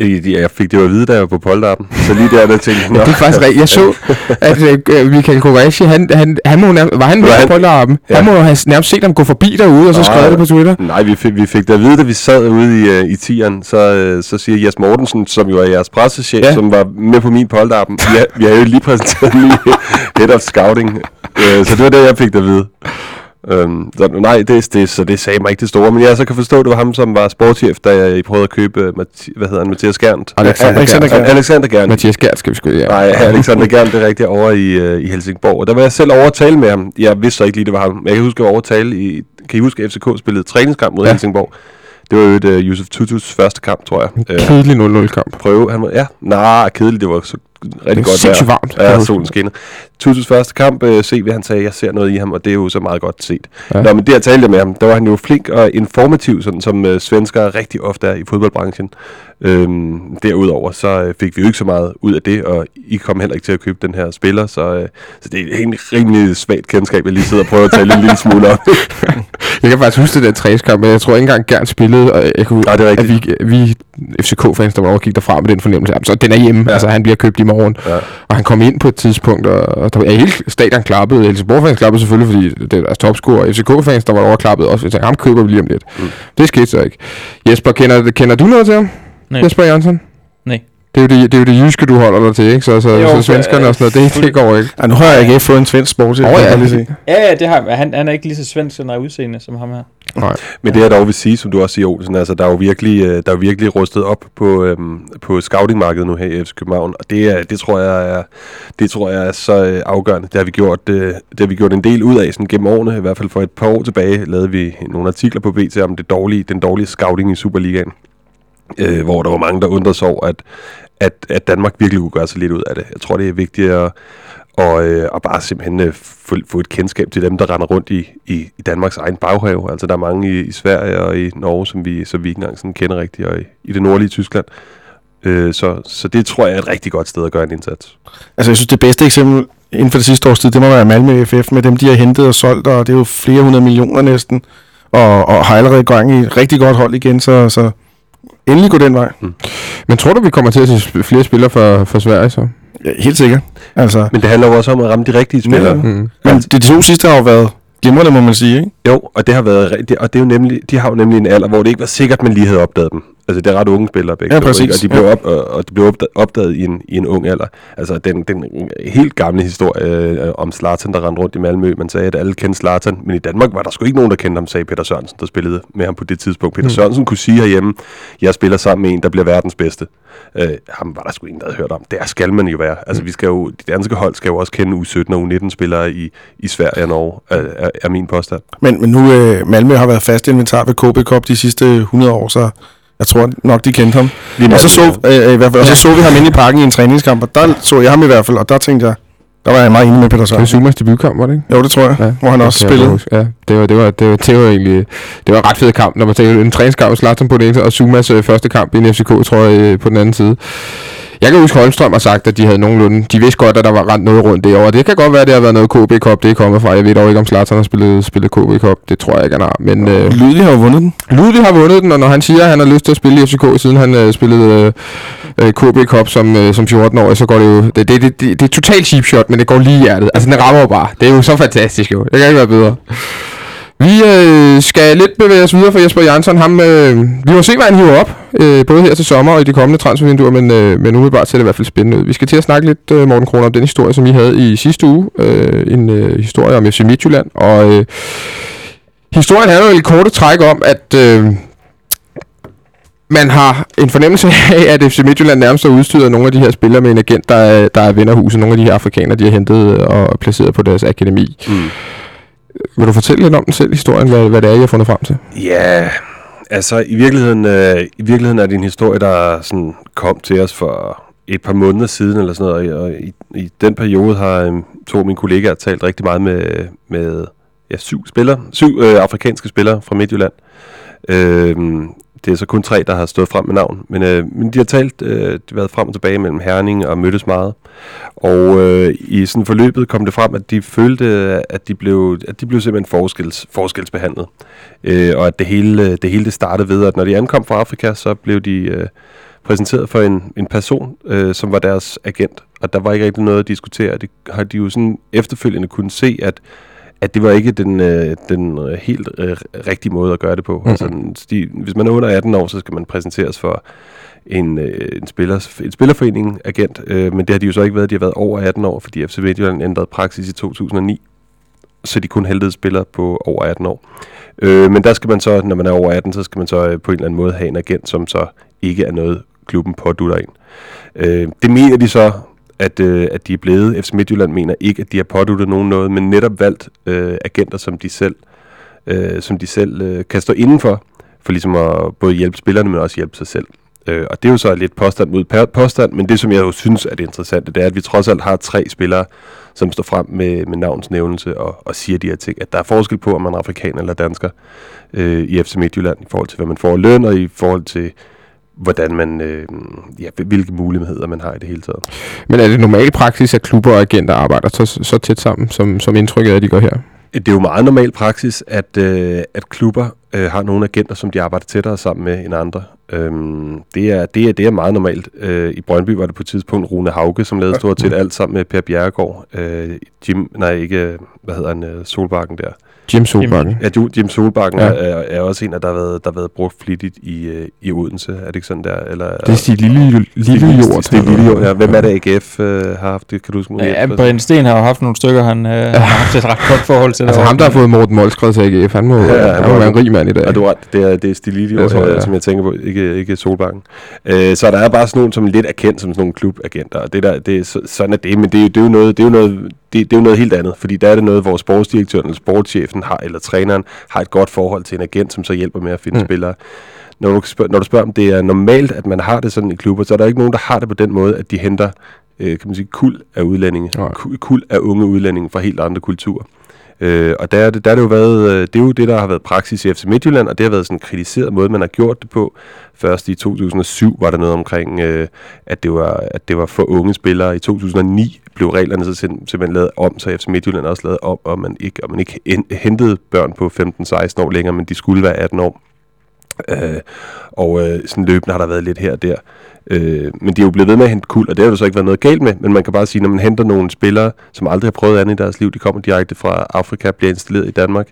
Øh, Jeg fik det jo at vide, da jeg var på polterappen. Så lige der, der tænkte jeg, Ja, det er faktisk rigtigt. Jeg så, at øh, Michael Kovaci, han, han, han må nærmest, var han med på polterappen? Ja. Han må have nærmest set ham gå forbi derude, og så skrev det på Twitter. Nej, vi fik, vi fik det at vide, da vi sad ude i, uh, i tieren, så, uh, så siger Jes Mortensen, som jo er jeres pressechef, Ja. ja. som var med på min polterappen, vi, har- vi har jo lige præsenteret en ny *laughs* head of scouting, uh, så det var det, jeg fik det at vide. Um, så, nej, det, det, så det sagde mig ikke det store, men jeg så kan forstå, at det var ham, som var sportschef, da jeg prøvede at købe, uh, Mathi, hvad hedder han, Mathias Gerndt? Alexander, Alexander Alexander, Gerndt. Mathias Gert skal vi sgu ja. Nej, Alexander Gern, det er rigtigt, over i, øh, i Helsingborg. Og der var jeg selv over at tale med ham. Jeg vidste så ikke lige, det var ham. Jeg kan huske, at jeg var over at tale i... Kan I huske, at FCK spillede træningskamp mod Ja. Helsingborg? Det var jo et uh, Yusuf Tutus første kamp, tror jeg. Øh, Kedelig 0-0-kamp. prøve. Han var, ja, nej, kedeligt. Det var så rigtig godt vejr. varmt. Ja, solen skinner. Tutus første kamp, øh, se, hvad han sagde. Jeg ser noget i ham, og det er jo så meget godt set. Ja. Nå, men det jeg talte med ham, der var han jo flink og informativ, sådan som øh, svenskere rigtig ofte er i fodboldbranchen. Øhm, derudover så øh, fik vi jo ikke så meget ud af det, og I kom heller ikke til at købe den her spiller, så, øh, så det er en rimelig svagt kendskab, jeg lige sidder og prøver at tale en lille smule om. *laughs* Jeg kan faktisk huske det der træskamp, men jeg tror ikke engang Gern spillede, og jeg kunne, Nej, det er at rigtigt. vi, vi FCK-fans, der var over og gik derfra med den fornemmelse, altså, den er hjemme, ja. Ja. altså han bliver købt i morgen. Ja. Og han kom ind på et tidspunkt, og, og der var hele stadion klappede. Helsingborg-fans klappede selvfølgelig, fordi det er deres topscorer. FCK-fans, der var overklappet også. Jeg tænkte, ham køber vi lige om lidt. Mm. Det skete så ikke. Jesper, kender, kender du noget til ham? Nej. Jesper Jørgensen? Nej. Det er, jo det, det er jo det jyske, du holder dig til, ikke? Så, så, Jo, så for- svenskerne og sådan noget, det, det går ikke. Ja, nu har jeg ikke fået en svensk sport til. Åh, ja. lige se. Ja, ja, det har han. Han er ikke lige så svensk sådan udseende som ham her. Nej. Men det jeg dog vil sige, som du også siger, Olsen, altså der er jo virkelig, øh, der er jo virkelig rustet op på, øhm, på scoutingmarkedet nu her i FC København, og det, er, det, tror jeg er, det tror jeg er så øh, afgørende. Det har, vi gjort, øh, det har vi gjort en del ud af sådan gennem årene, i hvert fald for et par år tilbage, lavede vi nogle artikler på BT om det dårlige, den dårlige scouting i Superligaen, øh, hvor der var mange, der undrede sig over, at, at, at Danmark virkelig kunne gøre sig lidt ud af det. Jeg tror, det er vigtigt at, og, øh, og bare simpelthen øh, få, få et kendskab til dem, der render rundt i, i, i Danmarks egen baghave. Altså der er mange i, i Sverige og i Norge, som vi, som vi ikke engang sådan kender rigtigt, og i, i det nordlige Tyskland. Øh, så, så det tror jeg er et rigtig godt sted at gøre en indsats. Altså, jeg synes, det bedste eksempel inden for det sidste års tid, det må være Malmø FF med dem, de har hentet og solgt, og det er jo flere hundrede millioner næsten, og, og har allerede gang i et rigtig godt hold igen, så, så endelig gå den vej. Men tror du, vi kommer til at se flere spillere for, for Sverige så? Ja, helt sikkert. Altså, Men det handler jo også om at ramme de rigtige spillere. Ja. Mm. men de, de to sidste har jo været glimrende, må man sige, ikke? Jo, og det har været rigtigt, og det er jo nemlig, de har jo nemlig en alder, hvor det ikke var sikkert, man lige havde opdaget dem. Altså, det er ret unge spillere begge Ja, præcis. ikke? og de blev, op, og, og de blev opdaget, opdaget i, en, i en ung alder. Altså, den, den helt gamle historie øh, om Zlatan, der rendte rundt i Malmø. Man sagde, at alle kendte Zlatan, men i Danmark var der sgu ikke nogen, der kendte ham, sagde Peter Sørensen, der spillede med ham på det tidspunkt. Peter mm. Sørensen kunne sige herhjemme, jeg spiller sammen med en, der bliver verdens bedste. Øh, ham var der sgu ingen, der havde hørt om. Det skal man jo være. Altså, vi skal jo, de danske hold skal jo også kende U17 og U19-spillere i, i Sverige og Norge, er, er, er min påstand. Men, men nu øh, Malmø har været fast inventar ved KB Cup de sidste 100 år, så jeg tror nok, de kendte ham. Lige Og så, så, Malmø, øh, i hvert fald, og så så vi ham inde i parken i en træningskamp, og der så jeg ham i hvert fald, og der tænkte jeg, der var jeg meget enig med Peter Det var Sørensen. Zumas debutkamp, var det ikke? Jo, det tror jeg, ja, hvor han også spillede. Ja, det var, det var, det var, det var egentlig det var en ret fed kamp, når man tænker en træningskamp, Zlatan på den ene og Zumas øh, første kamp i en FCK, tror jeg, øh, på den anden side. Jeg kan huske, Holmstrøm har sagt, at de havde nogenlunde... De vidste godt, at der var rent noget rundt derovre. Det kan godt være, at det har været noget KB Cup, det er kommet fra. Jeg ved dog ikke, om Zlatan har spillet, spillet KB Cup. Det tror jeg ikke, han har. Men øh, Lydlig har vundet den. Ludvig har vundet den, og når han siger, at han har lyst til at spille i FCK, siden han øh, spillede øh, øh, KB Cup som, øh, som 14-årig, så går det jo... Det, det, det, det, det er totalt cheap shot, men det går lige i hjertet. Altså, den rammer jo bare. Det er jo så fantastisk, jo. Det kan ikke være bedre. Vi øh, skal lidt bevæge os videre for Jesper Jansson. Ham, øh, vi må se, hvad han hiver op, øh, både her til sommer og i de kommende transfervinduer, men, øh, men umiddelbart ser det i hvert fald spændende ud. Vi skal til at snakke lidt, øh, Morten Kroner, om den historie, som I havde i sidste uge. Øh, en øh, historie om FC Midtjylland, og øh, historien handler jo i korte træk om, at... Øh, man har en fornemmelse af, at FC Midtjylland nærmest har udstyret nogle af de her spillere med en agent, der er, der er ven af huset. Nogle af de her afrikanere, de har hentet øh, og placeret på deres akademi. Mm. Vil du fortælle lidt om den selv, historien, hvad, hvad det er, jeg har fundet frem til? Ja, altså i virkeligheden, øh, i virkeligheden er det en historie, der sådan kom til os for et par måneder siden eller sådan noget, og i, i den periode har øh, to af mine kollegaer talt rigtig meget med, med ja, syv spillere, syv øh, afrikanske spillere fra Midtjylland. Øh, det er så kun tre, der har stået frem med navn, men, øh, men de har talt, øh, de har været frem og tilbage mellem Herning og mødtes meget. Og øh, i sådan forløbet kom det frem, at de følte, at de blev, at de blev simpelthen forskels, forskelsbehandlet. Øh, og at det hele, det hele det startede ved, at når de ankom fra Afrika, så blev de øh, præsenteret for en, en person, øh, som var deres agent. Og der var ikke rigtig noget at diskutere. Det har de jo sådan efterfølgende kunne se, at at det var ikke den, øh, den øh, helt øh, rigtige måde at gøre det på. Mm-hmm. Altså, de, hvis man er under 18 år, så skal man præsenteres for en, øh, en, spiller, en spillerforening agent, øh, men det har de jo så ikke været. De har været over 18 år, fordi FC Midtjylland ændrede praksis i 2009, så de kun hældede spillere på over 18 år. Øh, men der skal man så, når man er over 18, så skal man så øh, på en eller anden måde have en agent, som så ikke er noget, klubben pådutter en. Øh, det mener de så, at, øh, at de er blevet. FC Midtjylland mener ikke, at de har påduttet nogen noget, men netop valgt øh, agenter, som de selv, øh, som de selv øh, kan stå indenfor, for ligesom at både hjælpe spillerne, men også hjælpe sig selv. Øh, og det er jo så lidt påstand mod påstand, men det som jeg jo synes er det interessante, det er, at vi trods alt har tre spillere, som står frem med, med navnsnævnelse og, og siger de her ting. At der er forskel på, om man er afrikaner eller dansker øh, i FC Midtjylland, i forhold til, hvad man får i løn, og i forhold til, hvordan man, øh, ja, hvilke muligheder man har i det hele taget. Men er det normal praksis, at klubber og agenter arbejder så, så tæt sammen, som, som indtrykket er, at de gør her? Det er jo meget normal praksis, at, øh, at klubber øh, har nogle agenter, som de arbejder tættere sammen med end andre. Øhm, det, er, det, er, det er meget normalt. Øh, I Brøndby var det på et tidspunkt Rune Hauge, som lavede stort set alt sammen med Per Bjerregaard. Øh, Jim, nej ikke, hvad hedder han, øh, Solbakken der. Jim Solbakken. Ja, Jim Solbakken Ja. ja. er, er også en, af, der har været, der har været brugt flittigt i, øh, i Odense. Er det ikke sådan der? Eller, Det er Stig Lille, Lille Jord. Stig Lillejord, ja. Hvem er det, AGF øh, har haft det? Kan du huske? Ja, Brian Sten har jo haft nogle stykker, han øh, har haft et ret godt forhold til. Altså ham, der har fået Morten Molskred til AGF, han må, ja, han må være en rig mand i dag. Og du har ret, det er, det er Stig tror jeg, øh, ja. som jeg tænker på, ikke, ikke Solbakken. Øh, så der er bare sådan nogen, som lidt er kendt som sådan nogle klubagenter, og det der, det, er så- sådan er det, men det, er jo- det er jo noget, det er jo noget, det, det er jo noget helt andet, fordi der er det noget, hvor sportsdirektøren eller sportschefen har, eller træneren har et godt forhold til en agent, som så hjælper med at finde Mm. spillere. Når du, spørger, når du spørger, om det er normalt, at man har det sådan i klubber, så er der ikke nogen, der har det på den måde, at de henter øh, kan man sige, kul af udlændinge, Nej. Ku- kul af unge udlændinge fra helt andre kulturer. Øh, og der, er det, der er det jo været, øh, det er jo det, der har været praksis i FC Midtjylland, og det har været sådan en kritiseret måde, man har gjort det på. Først i 2007 var der noget omkring, øh, at, det var, at det var for unge spillere. I 2009 blev reglerne så simpelthen lavet om, så FC Midtjylland også lavet om, og man ikke, og man ikke hentede børn på 15-16 år længere, men de skulle være 18 år. Øh, og øh, sådan løbende har der været lidt her og der. Øh, men de er jo blevet ved med at hente kul, og det har jo så ikke været noget galt med, men man kan bare sige, når man henter nogle spillere, som aldrig har prøvet andet i deres liv, de kommer direkte fra Afrika, bliver installeret i Danmark,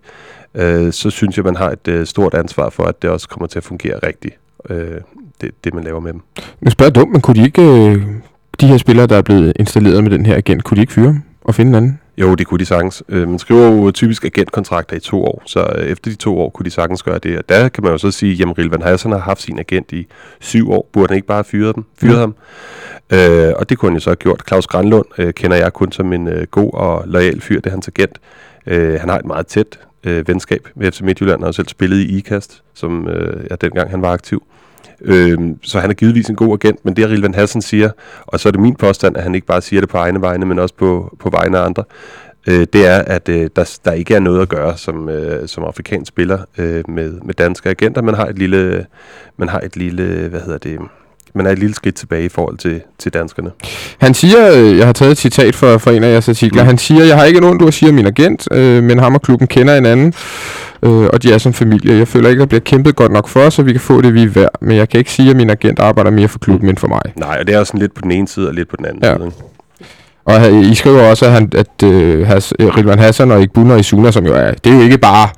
øh, så synes jeg, man har et øh, stort ansvar for, at det også kommer til at fungere rigtigt, øh, det, det man laver med dem. Nu spørger jeg dumt, men kunne de ikke, øh, de her spillere, der er blevet installeret med den her agent, kunne de ikke fyre dem og finde en anden? Jo, det kunne de sagtens. Øh, man skriver jo typisk agentkontrakter i to år, så øh, efter de to år kunne de sagtens gøre det. Og der kan man jo så sige, at Rilvan Hassan har haft sin agent i syv år. Burde han ikke bare fyre, dem, fyre Mm. ham? Øh, og det kunne han jo så have gjort. Claus Granlund øh, kender jeg kun som en øh, god og lojal fyr, det er hans agent. Øh, han har et meget tæt øh, venskab med FC Midtjylland, og har selv spillet i IKAST, som øh, ja, dengang han var aktiv. Øh, så han er givetvis en god agent, men det Rilvan Hassan siger, og så er det min påstand, at han ikke bare siger det på egne vegne, men også på, på vegne af andre, øh, det er, at øh, der, der ikke er noget at gøre som, øh, som afrikansk spiller øh, med, med danske agenter. Man har et lille, man har et lille, hvad hedder det, man er et lille skridt tilbage i forhold til, til danskerne. Han siger, øh, jeg har taget et citat fra, fra en af jeres artikler, Mm. han siger, jeg har ikke nogen, du siger min agent, øh, men ham og klubben kender hinanden, øh, og de er som familie. Jeg føler ikke, der bliver kæmpet godt nok for os, så vi kan få det, vi er værd. Men jeg kan ikke sige, at min agent arbejder mere for klubben end for mig. Nej, og det er jo sådan lidt på den ene side og lidt på den anden Ja. side. ikke? Og I skriver også, at, han, at øh, Has, øh, Rilvan Hassan og Igbuna Isuna, som jo er, det er jo ikke bare,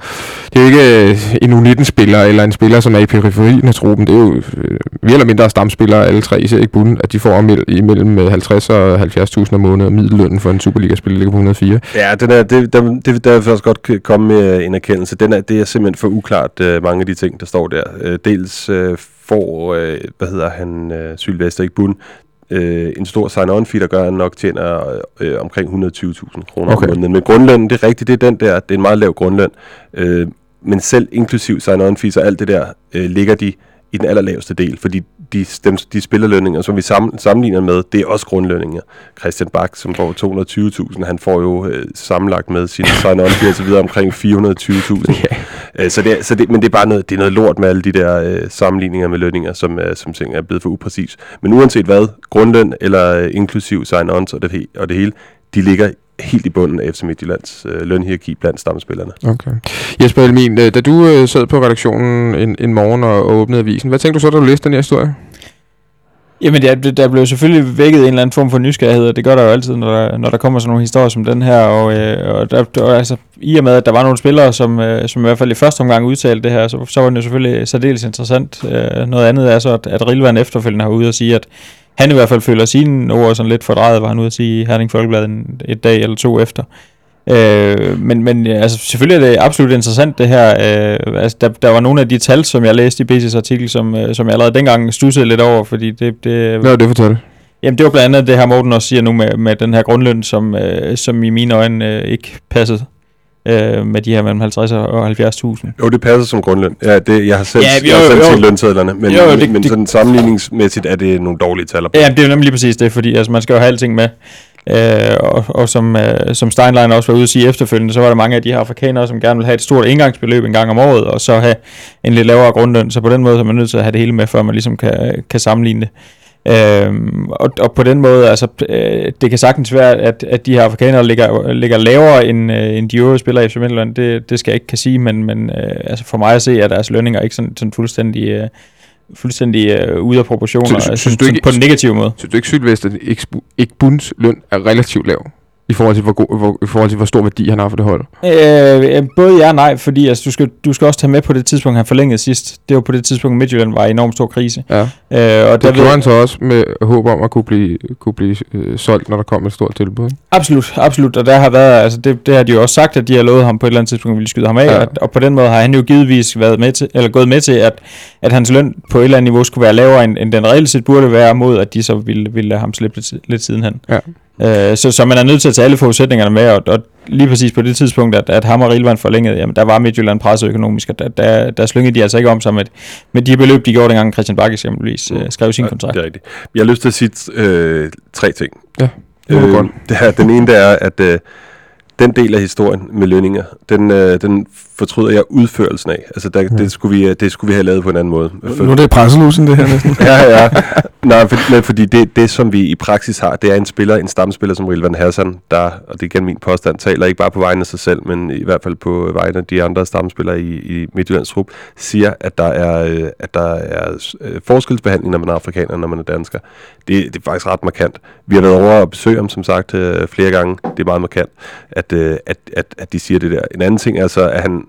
det er jo ikke øh, en U19-spiller, eller en spiller, som er i periferien af truppen, det er jo øh, mere eller mindre stamspillere, alle tre, især Igbuna, at de får imellem, øh, 50 og 70.000 om måneden, og middellønnen for en Superliga-spiller ligger på 104. Ja, den er, det, der, det, der vil faktisk godt komme med en erkendelse. Den er, det er simpelthen for uklart, øh, mange af de ting, der står der. Øh, dels øh, får, øh, hvad hedder han, øh, Sylvester Igbun, øh, en stor sign-on fee, der gør, at han nok tjener øh, omkring 120.000 kroner Okay. om måneden. Men grundlønnen, det er rigtigt, det er den der, det er en meget lav grundløn. Øh, men selv inklusiv sign-on fees og alt det der, øh, ligger de i den allerlaveste del, fordi de, dem, de spillerlønninger, som vi sam, sammenligner med, det er også grundlønninger. Christian Bak, som får 220.000, han får jo øh, sammenlagt med sin sign-on fee og så videre omkring 420.000. *laughs* Øh, så det, så det, men det er bare noget, det er noget lort med alle de der øh, sammenligninger med lønninger, som, øh, som ting er blevet for upræcis. Men uanset hvad, grundløn eller øh, inklusiv sign-ons og det, og det hele, de ligger helt i bunden af FC Midtjyllands øh, lønhierarki blandt stamspillerne. Okay. Jesper Elmin, øh, da du øh, sad på redaktionen en, en morgen og, og åbnede avisen, hvad tænkte du så, da du læste den her historie? Jamen, der, der blev selvfølgelig vækket en eller anden form for nysgerrighed, og det gør der jo altid, når der, når der kommer sådan nogle historier som den her. Og, øh, og der, der, altså, i og med, at der var nogle spillere, som, øh, som i hvert fald i første omgang udtalte det her, så, så var det jo selvfølgelig særdeles interessant. Øh, noget andet er så, at, at Rilvan efterfølgende har ude at sige, at han i hvert fald føler sine ord sådan lidt fordrejet, var han ude at sige i Herning Folkeblad en, et dag eller to efter. Øh, men, men ja, altså, selvfølgelig er det absolut interessant det her. Øh, altså, der, der var nogle af de tal, som jeg læste i BC's artikel, som, øh, som jeg allerede dengang stussede lidt over, fordi det, det, Hvad var det fortælle? Jamen det var blandt andet det her Morten også siger nu med, med den her grundløn, som, øh, som i mine øjne øh, ikke passede øh, med de her mellem 50 og 70.000. Jo, det passer som grundløn. Ja, det, jeg har selv, Ja, jo, jeg har selv jo. set lønsedlerne, men, Jo, jo, det- det, men det- sådan sammenligningsmæssigt er det nogle dårlige tal. Ja, det er jo nemlig lige præcis det, fordi altså, man skal jo have alting med. Øh, og, og som, øh, som Steinlein også var ude at sige efterfølgende, så var der mange af de her afrikanere, som gerne vil have et stort indgangsbeløb en gang om året, og så have en lidt lavere grundløn. Så på den måde så er man nødt til at have det hele med, før man ligesom kan, kan sammenligne det. Øhm, og, og på den måde, altså, øh, det kan sagtens være, at, at de her afrikanere ligger, ligger lavere end, øh, end de øvrige spillere i FC Midtjylland. Det, det skal jeg ikke kan sige, men, men øh, altså for mig at se, at deres lønninger ikke sådan, sådan fuldstændig... Øh, fuldstændig øh, ude af proportioner, Synes- altså, synes du sådan ikke- på den negative måde. Synes du ikke, Sylvester ikke bunds løn er relativt lav? I forhold til, hvor, god, hvor, i forhold til, hvor stor værdi han har for det hold. Øh, både ja og nej, fordi altså, du, skal, du skal også tage med på det tidspunkt, han forlængede sidst. Det var på det tidspunkt, Midtjylland var i enormt stor krise. Ja. Øh, og der Det ved, gjorde han så også med håb om at kunne blive, kunne blive øh, solgt, når der kom et stort tilbud. Absolut, absolut. Og der har været, altså det, det har de jo også sagt, at de har lovet ham på et eller andet tidspunkt, ville skyde ham af. Ja. Og, og, på den måde har han jo givetvis været med til, eller gået med til, at, at hans løn på et eller andet niveau skulle være lavere, end, end den reelt set burde være, mod at de så ville, ville lade ham slippe lidt, lidt sidenhen. Ja. Øh, så, så man er nødt til at tage alle forudsætningerne med, og, og lige præcis på det tidspunkt, at, at ham og Rilvan forlængede, jamen der var Midtjylland presset økonomisk, og der, der, der slyngede de altså ikke om sig med, med de beløb, de gjorde dengang Christian Bakke eksempelvis øh, skrev sin Ja, kontrakt. Det er rigtigt. Jeg har lyst til at sige øh, tre ting. Ja, det var godt. det her, den ene det er, at øh, den del af historien med lønninger, den, øh, den fortryder jeg udførelsen af. Altså, der, det, skulle vi, øh, det skulle vi have lavet på en anden måde. Nu er det presselusen, det her næsten. *laughs* ja, ja. Nej, for, men fordi det, det, som vi i praksis har, det er en spiller, en stamspiller som Rilvan Hassan, der, og det er igen min påstand, taler ikke bare på vegne af sig selv, men i hvert fald på vegne af de andre stamspillere i, i Midtjyllands trup, siger, at der er, øh, at der er øh, forskelsbehandling, når man er afrikaner, når man er dansker. Det, det er faktisk ret markant. Vi har været over og besøge ham, som sagt, flere gange. Det er meget markant, at, øh, at, at, at de siger det der. En anden ting er så, at han,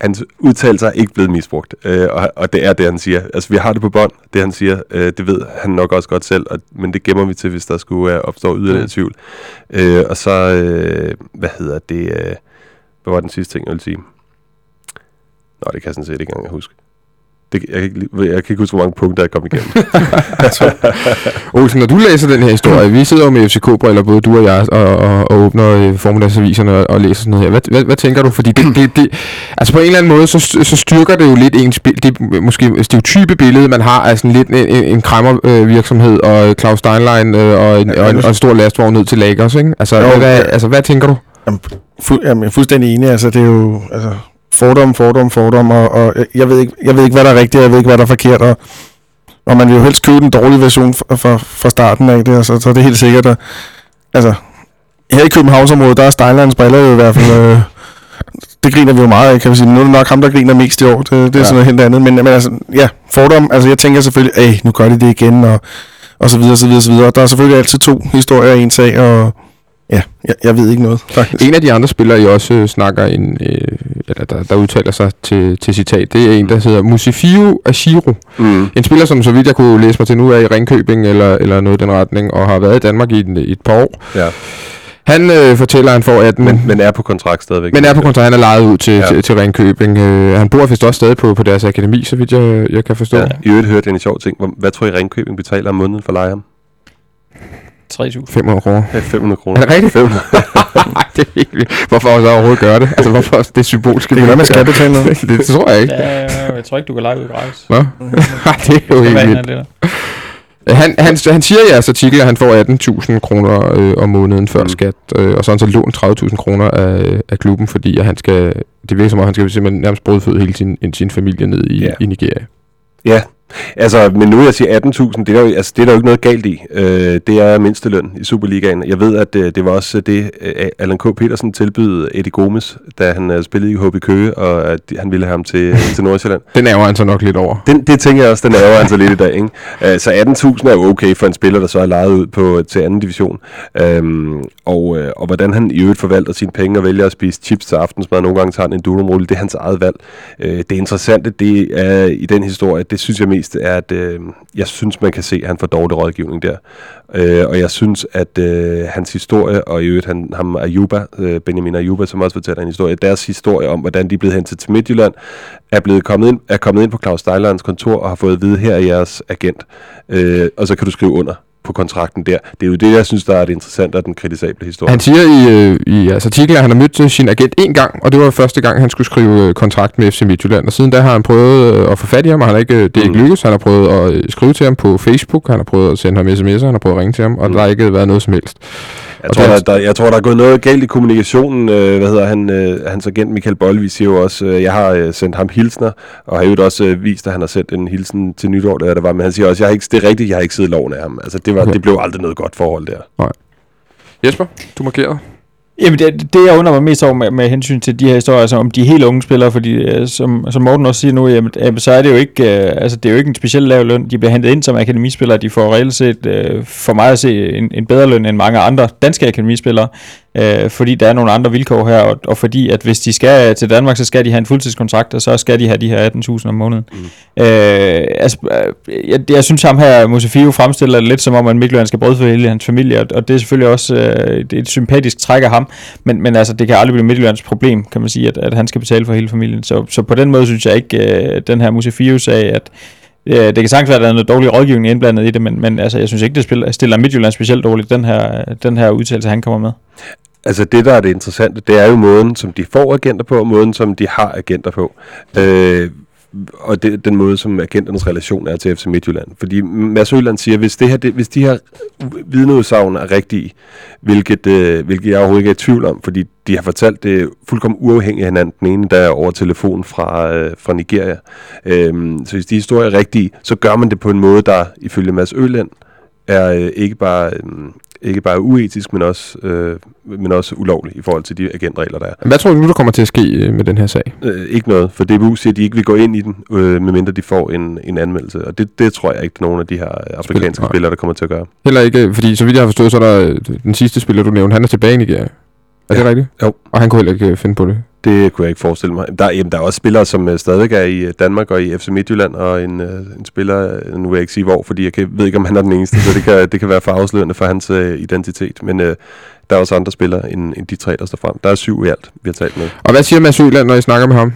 hans udtalelser er ikke blevet misbrugt, øh, og, og det er det, han siger. Altså, vi har det på bånd, det han siger. Øh, det ved han nok også godt selv, og, men det gemmer vi til, hvis der skulle øh, opstå yderligere Mm. tvivl. Øh, og så, øh, hvad hedder det, øh, hvad var den sidste ting, jeg ville sige? Nå, det kan jeg sådan set ikke engang huske. Det, jeg, kan ikke, jeg kan ikke huske, hvor mange punkter jeg kom igennem. *laughs* Olsen, når du læser den her historie, vi sidder jo med FCK-briller, både du og jeg, og, og, og åbner øh, formiddagsaviserne og, og læser sådan noget her. Hvad, hvad, hvad tænker du? Fordi det, det, det, altså på en eller anden måde, så, så styrker det jo lidt ens det er måske stereotype billede, man har af sådan lidt en, en, en kræmmervirksomhed, øh, virksomhed, og Claus Steinlein øh, og, en, og, en, og en stor lastvogn ned til Lagos, ikke? Altså, Jo, hvad, hvad, ja. altså, hvad tænker du? Jamen, fu- jamen, jeg er fuldstændig enig. Altså, det er jo altså, fordom, fordom, fordom, og, og jeg- ved ikke, jeg ved ikke, hvad der er rigtigt, og jeg ved ikke, hvad der er forkert, og, og man vil jo helst købe den dårlige version fra, fra, fra starten af det, altså, så er det helt sikkert, at, altså, her i Københavnsområdet, der er Steinlands briller jo i hvert fald, øh, det griner vi jo meget af, kan vi sige. Nu er det nok ham, der griner mest i år, det, det er Ja. sådan noget helt andet, men, men altså, ja, fordom, altså jeg tænker selvfølgelig, at nu gør de det igen, og, og så videre, så videre, så videre. Der er selvfølgelig altid to historier i en sag, og ja, jeg, jeg ved ikke noget, faktisk. En af de andre spillere, I også øh, snakker en, øh, eller der, der udtaler sig til, til citat, det er en, der hedder Musifio Ashiro. mm. En spiller, som så vidt jeg kunne læse mig til nu, er i Ringkøbing eller, eller noget i den retning, og har været i Danmark i, i et par år. ja. Han øh, fortæller, at han får 18, men, men er på kontrakt stadigvæk. men er på kontrakt, han er lejet ud til, Ja. til, til Ringkøbing. Øh, han bor vist også stadig på, på deres akademi, så vidt jeg, jeg kan forstå. Ja. I øvrigt hørte jeg en sjov ting. Hvad tror I Ringkøbing betaler om måneden for at lege ham? 3.000. 500 kroner. Ja, 500 kroner. Er det rigtigt? 500. *laughs* Nej, det er helt vildt. Hvorfor så overhovedet gøre det? Altså, hvorfor det er symbolsk? Det kan være, man skal betale noget. *laughs* det tror jeg ikke. Ja, jeg tror ikke, du kan lege ud gratis. Nå? *laughs* Nej, det er jo helt Hvad vildt. det? Han, han, han siger i jeres artikel, at han får 18.000 kroner øh, om måneden før Mm. skat, øh, og så har han så lånt 30.000 kroner af, af klubben, fordi at han skal, det virker som om, han skal simpelthen nærmest brødføde hele sin, sin familie ned i, yeah. i Nigeria. Ja, altså, men nu jeg sige 18.000, det er, jo, altså, det er der jo ikke noget galt i. Øh, det er mindsteløn i Superligaen. Jeg ved, at øh, det var også det, øh, Allan K. Petersen tilbød Eddie Gomes, da han øh, spillede i HB Køge, og at han ville have ham til, til Nordsjælland. *laughs* Den ærger han så nok lidt over. Den, det tænker jeg også, den ærger han så lidt i dag. Ikke? Uh, så 18.000 er jo okay for en spiller, der så er lejet ud på, til anden division. Um, og, uh, og hvordan han i øvrigt forvalter sine penge og vælger at spise chips til aftensmad, nogle gange tager han en enduro det er hans eget valg. Uh, det interessante det er i den historie, det synes jeg mest er, at øh, jeg synes, man kan se, at han får dårlig rådgivning der. Øh, og jeg synes, at øh, hans historie, og i øvrigt han, ham Ayuba, øh, Benjamin Ayuba, som også fortæller en historie, deres historie om, hvordan de er blevet hentet til Midtjylland, er blevet kommet ind, er kommet ind på Claus Steinleins kontor og har fået at vide, her er jeres agent, øh, og så kan du skrive under på kontrakten der. Det er jo det, jeg synes, der er det interessante og den kritisable historie. Han siger i, øh, i jeres artikel, at han har mødt sin agent en gang, og det var første gang, han skulle skrive øh, kontrakt med FC Midtjylland. Og siden da har han prøvet øh, at få fat i ham, og han har ikke, øh, det er ikke Mm. lykkedes. Han har prøvet at øh, skrive til ham på Facebook, han har prøvet at sende ham sms'er, han har prøvet at ringe til ham, og Mm. der har ikke været noget som helst. Jeg tror, er- der, der, jeg tror, der er gået noget galt i kommunikationen. Øh, hvad hedder han? Øh, hans agent Michael Bolvi siger jo også, øh, jeg har øh, sendt ham hilsner, og har jo også øh, vist, at han har sendt en hilsen til nytår, der, der var. Men han siger også, jeg har ikke, det er rigtigt, jeg har ikke siddet loven af ham. Altså, det, var, Okay. det blev aldrig noget godt forhold der. Jesper, du markerede. Jamen, det, det jeg undrer mig mest over med, med hensyn til de her historier, altså om de helt unge spillere, fordi øh, som, som Morten også siger nu, jamen, jamen, så er det jo ikke, øh, altså det er jo ikke en speciel lav løn. De bliver hentet ind som akademispillere, de får reelt set, øh, for mig at se, en, en bedre løn end mange andre danske akademispillere, øh, fordi der er nogle andre vilkår her, og, og fordi at hvis de skal til Danmark, så skal de have en fuldtidskontrakt, og så skal de have de her 18.000 om måneden. Mm. Øh, altså, øh, jeg, jeg synes ham her, Musafio, fremstiller det lidt som om, at Mikkel skal brød for hele hans familie, og, og det er selvfølgelig også øh, et, et sympatisk træk af ham, men, men altså, det kan aldrig blive Midtjyllands problem, kan man sige, at, at han skal betale for hele familien. Så, så på den måde synes jeg ikke, øh, den her Musafio-sag, at øh, det kan sagtens være, at der er noget dårlig rådgivning indblandet i det, men, men altså, jeg synes ikke, det spiller, stiller Midtjylland specielt dårligt, den her, den her udtalelse, han kommer med. Altså det, der er det interessante, det er jo måden, som de får agenter på, og måden, som de har agenter på. Øh, og det, den måde, som agenternes relation er til FC Midtjylland. Fordi Mads Øland siger, hvis, det her, det, hvis de her vidneudsagn er rigtige, hvilket, øh, hvilket jeg overhovedet ikke er i tvivl om, fordi de har fortalt det fuldkommen uafhængigt af hinanden, den ene der er over telefon fra, øh, fra Nigeria. Øhm, så hvis de historier er rigtige, så gør man det på en måde, der ifølge Mads Øland er øh, ikke bare... Øh, ikke bare uetisk, men også, øh, men også ulovlig i forhold til de agentregler, der er. Hvad tror du nu, der kommer til at ske øh, med den her sag? Øh, ikke noget, for DBU siger, at de ikke vil gå ind i den, øh, medmindre de får en, en anmeldelse. Og det, det tror jeg ikke, nogen af de her afrikanske nej. spillere, der kommer til at gøre. Heller ikke, fordi så vidt jeg har forstået, så er der øh, den sidste spiller, du nævnte, han er tilbage i Nigeria. Er det Ja. rigtigt? Jo. Og han kunne heller ikke øh, finde på det. Det kunne jeg ikke forestille mig. Der, jamen, der er også spillere, som øh, stadigvæk er i øh, Danmark og i FC Midtjylland, og en, øh, en spiller, nu vil jeg ikke sige hvor, fordi jeg kan, ved ikke, om han er den eneste, så det kan, det kan være for afslørende for hans øh, identitet. Men øh, der er også andre spillere end, end de tre, der står frem. Der er syv i alt, vi har talt med. Og hvad siger Mads Øland, når I snakker med ham?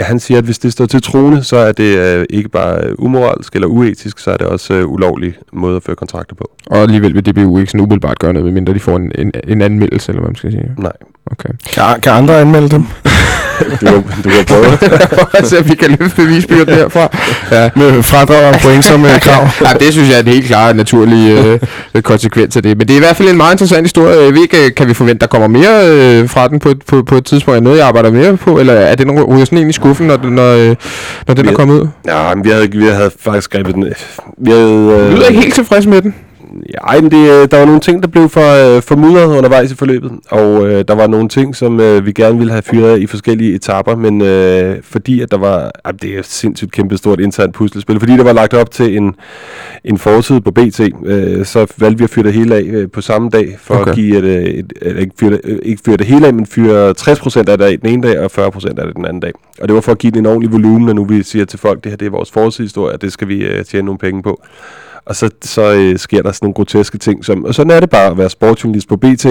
Han siger, at hvis det står til trone, så er det øh, ikke bare umoralsk eller uetisk, så er det også øh, ulovlig måde at føre kontrakter på. Og alligevel vil DBU ikke sådan umiddelbart gøre noget, medmindre de får en, en, en anmeldelse, eller hvad man skal sige. Nej, Okay. Kan, kan andre anmelde dem? *laughs* du kan, du kan prøve. *laughs* altså, vi kan løfte bevisbyrden herfra. Ja. Med fradrag og point som øh, *laughs* krav. ja, det synes jeg er en helt klar naturlig øh, konsekvens af det. Men det er i hvert fald en meget interessant historie. Jeg ved ikke, øh, kan vi forvente, der kommer mere øh, fra den på, et- på, på et tidspunkt? Er noget, jeg arbejder mere på? Eller er det noget, ryger sådan en i skuffen, når, den- når, øh, når den er Vi- kommet ud? Ja, men vi havde, vi havde faktisk grebet den. Vi havde, Du øh, lyder ikke helt tilfreds med den. Ja, men det, øh, der var nogle ting, der blev for, øh, for mudret undervejs i forløbet, og øh, der var nogle ting, som øh, vi gerne ville have fyret i forskellige etapper, men øh, fordi at der var, øh, det er et sindssygt kæmpe stort internt puslespil, fordi der var lagt op til en, en forside på BT, øh, så valgte vi at fyre det hele af øh, på samme dag, for Okay. at give et, øh, et, et, ikke, fyre det, øh, ikke fyre det hele af, men fyre 60% af det den ene dag, og 40% af det den anden dag. Og det var for at give det en ordentlig volumen, når nu vi siger til folk, det her det er vores forsidehistorie, og det skal vi øh, tjene nogle penge på. Og så, så øh, sker der sådan nogle groteske ting, som, og sådan er det bare at være sportsjournalist på BT.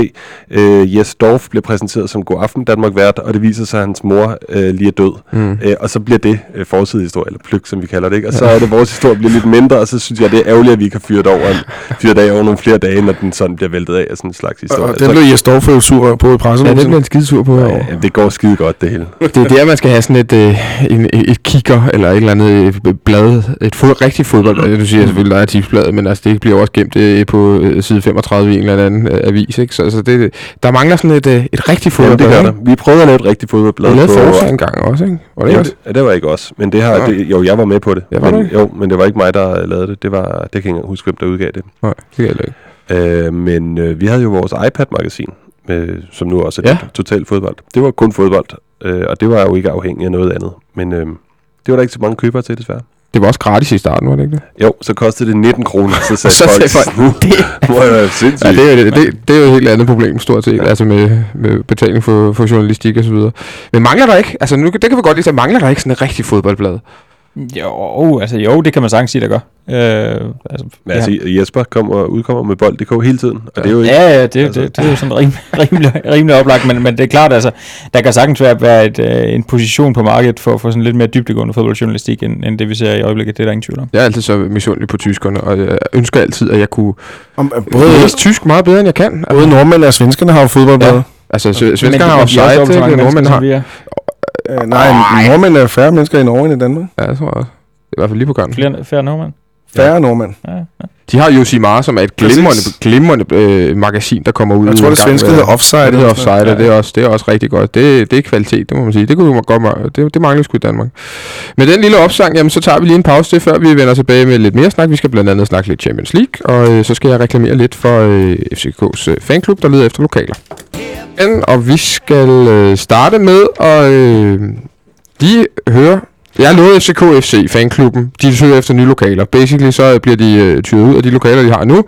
Øh, Jes Dorf bliver præsenteret som God Aften Danmark vært, og det viser sig, at hans mor øh, lige er død. Mm. Øh, og så bliver det øh, forsidehistorie, eller pløk, som vi kalder det. Ikke? Og så er det, vores historie bliver lidt mindre, og så synes jeg, det er ærgerligt, at vi ikke har fyret over, fyret af over nogle flere dage, når den sådan bliver væltet af af sådan en slags historie. Og den blev Jes Dorf jo sur på i Ja, pressemødet. det bliver en skidesur på. så, Ja, ja, det går skide godt, det hele. Det er der, man skal have sådan et, øh, en, et kigger, eller et eller andet øh, blad, et fod, rigtigt fodbold. Du siger selvfølgelig, der er tipsbladet, men altså, det bliver også gemt øh, på øh, side 35 i en eller anden øh, avis. Ikke? Så altså, det, der mangler sådan et, øh, et rigtigt Jamen, fodboldblad. det gør der. Vi prøvede at lave et rigtigt fodboldblad. Vi lavede Forza engang også, ikke? Var det Ja, også? det, ja, det var ikke os, men det har, det, jo, jeg var med på det. Ja, var men, ikke? jo, men det var ikke mig, der lavede det. Det var, det kan jeg ikke huske, hvem der udgav det. Nej, det kan jeg ikke. Øh, men øh, vi havde jo vores iPad-magasin, øh, som nu også er Ja. ja. total fodbold. Det var kun fodbold, øh, og det var jo ikke afhængigt af noget andet. Men øh, det var der ikke så mange købere til, desværre. Det var også gratis i starten, var det ikke det? Jo, så kostede det 19 kroner, så *laughs* sagde Så folk, sagde folk, nu det- *laughs* må jeg være sindssygt. Ja, det er, jo- det, det er jo et helt andet problem, stort set, ja. altså med, med betaling for, for journalistik og så videre. Men mangler der ikke, altså nu, det kan vi godt lide, at mangler der ikke sådan et rigtigt fodboldblad? Jo, altså jo, det kan man sagtens sige, der gør. Øh, altså, Men altså, Jesper kommer, udkommer med bold.dk hele tiden, og det er jo ikke... Ja, ja, det, Altså- det, det er jo sådan rimelig, *laughs* rimelig, rimelig oplagt, men, men det er klart, altså, der kan sagtens være, være et, øh, en position på markedet for, for sådan lidt mere dybdegående fodboldjournalistik, end, end det vi ser i øjeblikket, det er der ingen tvivl om. Jeg er altid så misundelig på tyskerne, og jeg ønsker altid, at jeg kunne Om, øh, både læse tysk meget bedre, end jeg kan. både nordmænd og svenskerne har jo fodboldblad. Ja. Altså, svenskerne har jo sejt, ikke? Nordmænd har... Øh, nej, nordmænd er færre mennesker i Norge end i Danmark. Ja, det tror jeg også. I hvert fald lige på gangen. Flere, færre nordmænd. Færre nordmænd. De har Josimar, som er et glimrende, glimrende øh, magasin, der kommer ud. Jeg tror, det svenske hedder Offside. Ja, det hedder offside, og det er, også, det er også rigtig godt. Det, det er kvalitet, det må man sige. Det kunne man godt det, det mangler sgu i Danmark. Med den lille opsang, jamen, så tager vi lige en pause til, før vi vender tilbage med lidt mere snak. Vi skal blandt andet snakke lidt Champions League, og øh, så skal jeg reklamere lidt for øh, FCK's øh, fanklub, der leder efter lokaler. Og vi skal øh, starte med at øh, de hører jeg lovede FCK FC, fanklubben, de søger efter nye lokaler. Basically så øh, bliver de øh, tyret ud af de lokaler, de har nu.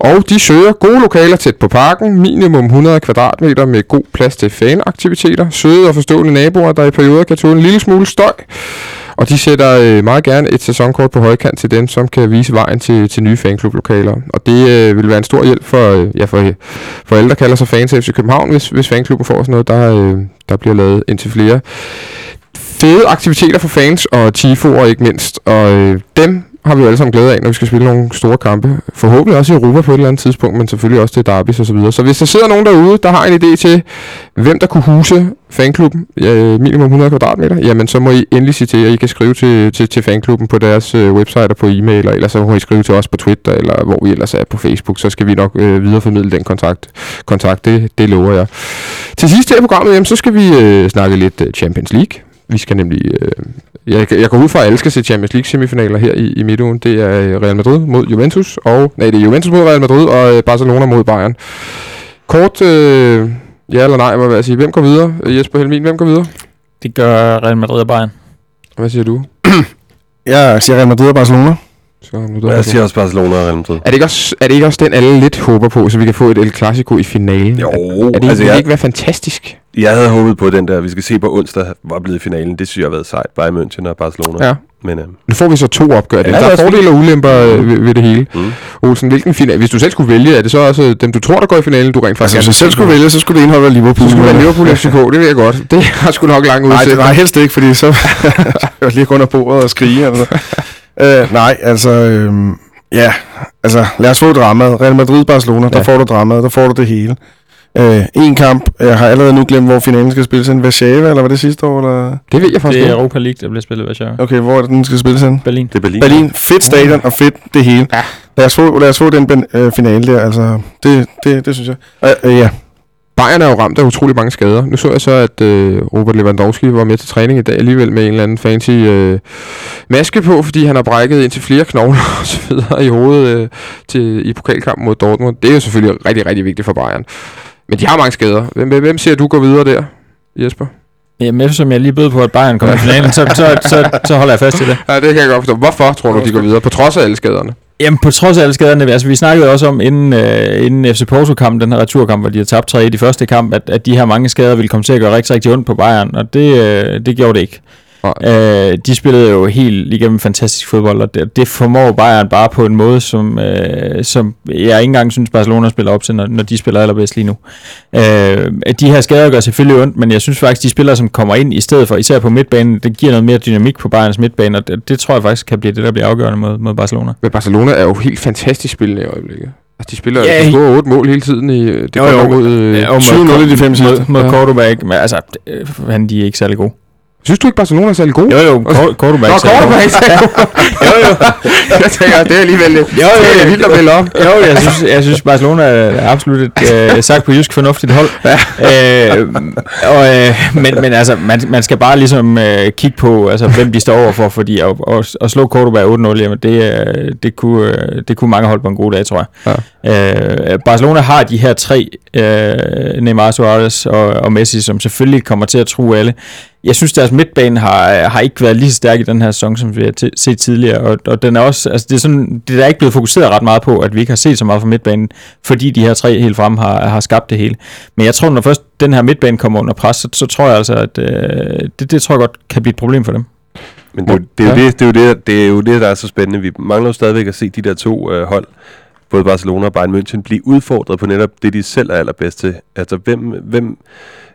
Og de søger gode lokaler tæt på parken, minimum 100 kvadratmeter med god plads til fanaktiviteter, søde og forstående naboer, der i perioder kan tåle en lille smule støj. Og de sætter øh, meget gerne et sæsonkort på højkant til dem, som kan vise vejen til, til nye fanklublokaler. Og det øh, vil være en stor hjælp for, øh, ja, for, for alle, der kalder sig fans af FC København, hvis, hvis fanklubben får sådan noget. Der, øh, der bliver lavet indtil flere fede aktiviteter for fans og tifoer ikke mindst. Og øh, dem har vi jo alle sammen glæde af, når vi skal spille nogle store kampe. Forhåbentlig også i Europa på et eller andet tidspunkt, men selvfølgelig også til derbys og så videre. Så hvis der sidder nogen derude, der har en idé til, hvem der kunne huse fanklubben, øh, minimum 100 kvadratmeter, jamen så må I endelig sige til, at I kan skrive til, til, til fanklubben på deres øh, website og på e-mail, eller ellers så må I skrive til os på Twitter, eller hvor vi ellers er på Facebook, så skal vi nok øh, videreformidle den kontakt. kontakt det, det lover jeg. Til sidst her i programmet, jamen, så skal vi øh, snakke lidt øh, Champions League. Vi skal nemlig... Øh, jeg, jeg går ud fra, at alle skal se Champions League semifinaler her i, i midtugen. Det er øh, Real Madrid mod Juventus, og... Nej, det er Juventus mod Real Madrid, og øh, Barcelona mod Bayern. Kort... Øh, ja eller nej, hvad vil jeg sige. Hvem går videre? Øh, Jesper Helmin, hvem går videre? Det gør Real Madrid og Bayern. Hvad siger du? Jeg siger Real Madrid og Barcelona. Så, nu, Jeg siger også Barcelona og Real Madrid. er, det ikke også, er det ikke også den, alle lidt håber på, så vi kan få et El Clasico i finalen? Jo, er, er det, altså altså, jeg- ikke være fantastisk? Jeg havde håbet på, den der, vi skal se på onsdag, var blevet i finalen. Det synes jeg har været sejt. Bayern München og Barcelona. Ja. Men øh, Nu får vi så to opgør. Ja, der det er fordele og ulemper øh, ved, ved det hele. mm. Olsen, hvilken final? Hvis du selv skulle vælge, er det så også dem, du tror, der går i finalen, du rent faktisk Altså, hvis jeg selv skulle vælge, så skulle det indholde være Liverpool. Så skulle det være Liverpool FCK, *laughs* det ved jeg godt. Det har sgu nok lang Nej, udsigt. det var helst ikke, fordi så *laughs* jeg lige gå under bordet og skrige. Altså. Øh, nej, altså... Øh, ja, altså lad os få dramaet. Real Madrid, Barcelona, ja. der får du dramaet, der får du det hele. Øh, en kamp, jeg har allerede nu glemt, hvor finalen skal spilles hen. Warszawa, eller var det sidste år? Eller? Det ved jeg faktisk Det er. Europa League, der bliver spillet i Warszawa. Okay, hvor er det, den skal spilles hen? Berlin. det er Berlin. Berlin. Fedt stadion og fedt det hele. Ja. Lad os få, lad os få den ben- øh, finale der, altså. Det, det, det synes jeg. Øh, øh, ja. Bayern er jo ramt af utrolig mange skader. Nu så jeg så, at øh, Robert Lewandowski var med til træning i dag alligevel med en eller anden fancy øh, maske på, fordi han har brækket ind til flere knogler *laughs* og så videre i hovedet øh, til, i pokalkampen mod Dortmund. Det er jo selvfølgelig rigtig, rigtig vigtigt for Bayern. Men de har mange skader. Hvem, hvem- ser du går videre der, Jesper? Jamen, eftersom jeg lige bød på, at Bayern kommer i finalen, så, så, så, så holder jeg fast i det. *laughs* Ja, det kan jeg godt forstå. Hvorfor tror du, de går videre, på trods af alle skaderne? Jamen, på trods af alle skaderne, altså vi snakkede også om inden, øh, inden FC Porto-kampen, den her returkamp, hvor de har tabt 3 i de første kamp, at, at de her mange skader ville komme til at gøre rigtig, rigtig ondt på Bayern, og det, øh, det gjorde det ikke. Øh, de spillede jo helt igennem fantastisk fodbold, og det, det formår Bayern bare på en måde, som, øh, som jeg ikke engang synes, Barcelona spiller op til, når, når de spiller allerbedst lige nu. Øh, de her skader gør selvfølgelig ondt, men jeg synes faktisk, de spillere, som kommer ind i stedet for, især på midtbanen, det giver noget mere dynamik på Bayerns midtbane, og det, det tror jeg faktisk kan blive det, der bliver afgørende mod, mod Barcelona. Men Barcelona er jo helt fantastisk spillende i øjeblikket. Altså, de spiller Ja, de scorer otte mål hele tiden i... Det Jo, jo. mod... Øh, Ja, og 7-0 i de fem mod, mod Ja. Cordoba, ikke? Men altså, øh, han, de er ikke særlig gode. Synes du ikke, Barcelona er særlig god? Jo, jo, er Nå, er god. *laughs* jo, jo. *laughs* jeg tænker, det er alligevel lidt, Jo, jo, det er vildt at melde op. Jo, jeg synes, jeg synes Barcelona er absolut et, øh, sagt på jysk, fornuftigt hold. Ja. Øh, og, øh, men, men altså, man, man skal bare ligesom øh, kigge på, altså, hvem de står overfor, fordi at, at, at slå Cordoba 8-0, jamen det, øh, det, kunne, øh, det kunne mange hold på en god dag, tror jeg. Ja. Øh, Barcelona har de her tre, øh, Neymar, Suarez og, og Messi, som selvfølgelig kommer til at true alle. Jeg synes, deres midtbane har, har ikke været lige så stærk i den her sæson, som vi har t- set tidligere, og, og den er også, altså det er sådan, det er ikke blevet fokuseret ret meget på, at vi ikke har set så meget fra midtbanen, fordi de her tre helt frem har, har skabt det hele. Men jeg tror, når først den her midtbane kommer under pres, så, så tror jeg altså, at øh, det, det tror jeg godt kan blive et problem for dem. Men det, er jo- det, er jo det, det, er jo det, det er jo det, der er så spændende. Vi mangler jo stadigvæk at se de der to øh, hold, både Barcelona og Bayern München, blive udfordret på netop det, de selv er allerbedst til. Altså, hvem, hvem,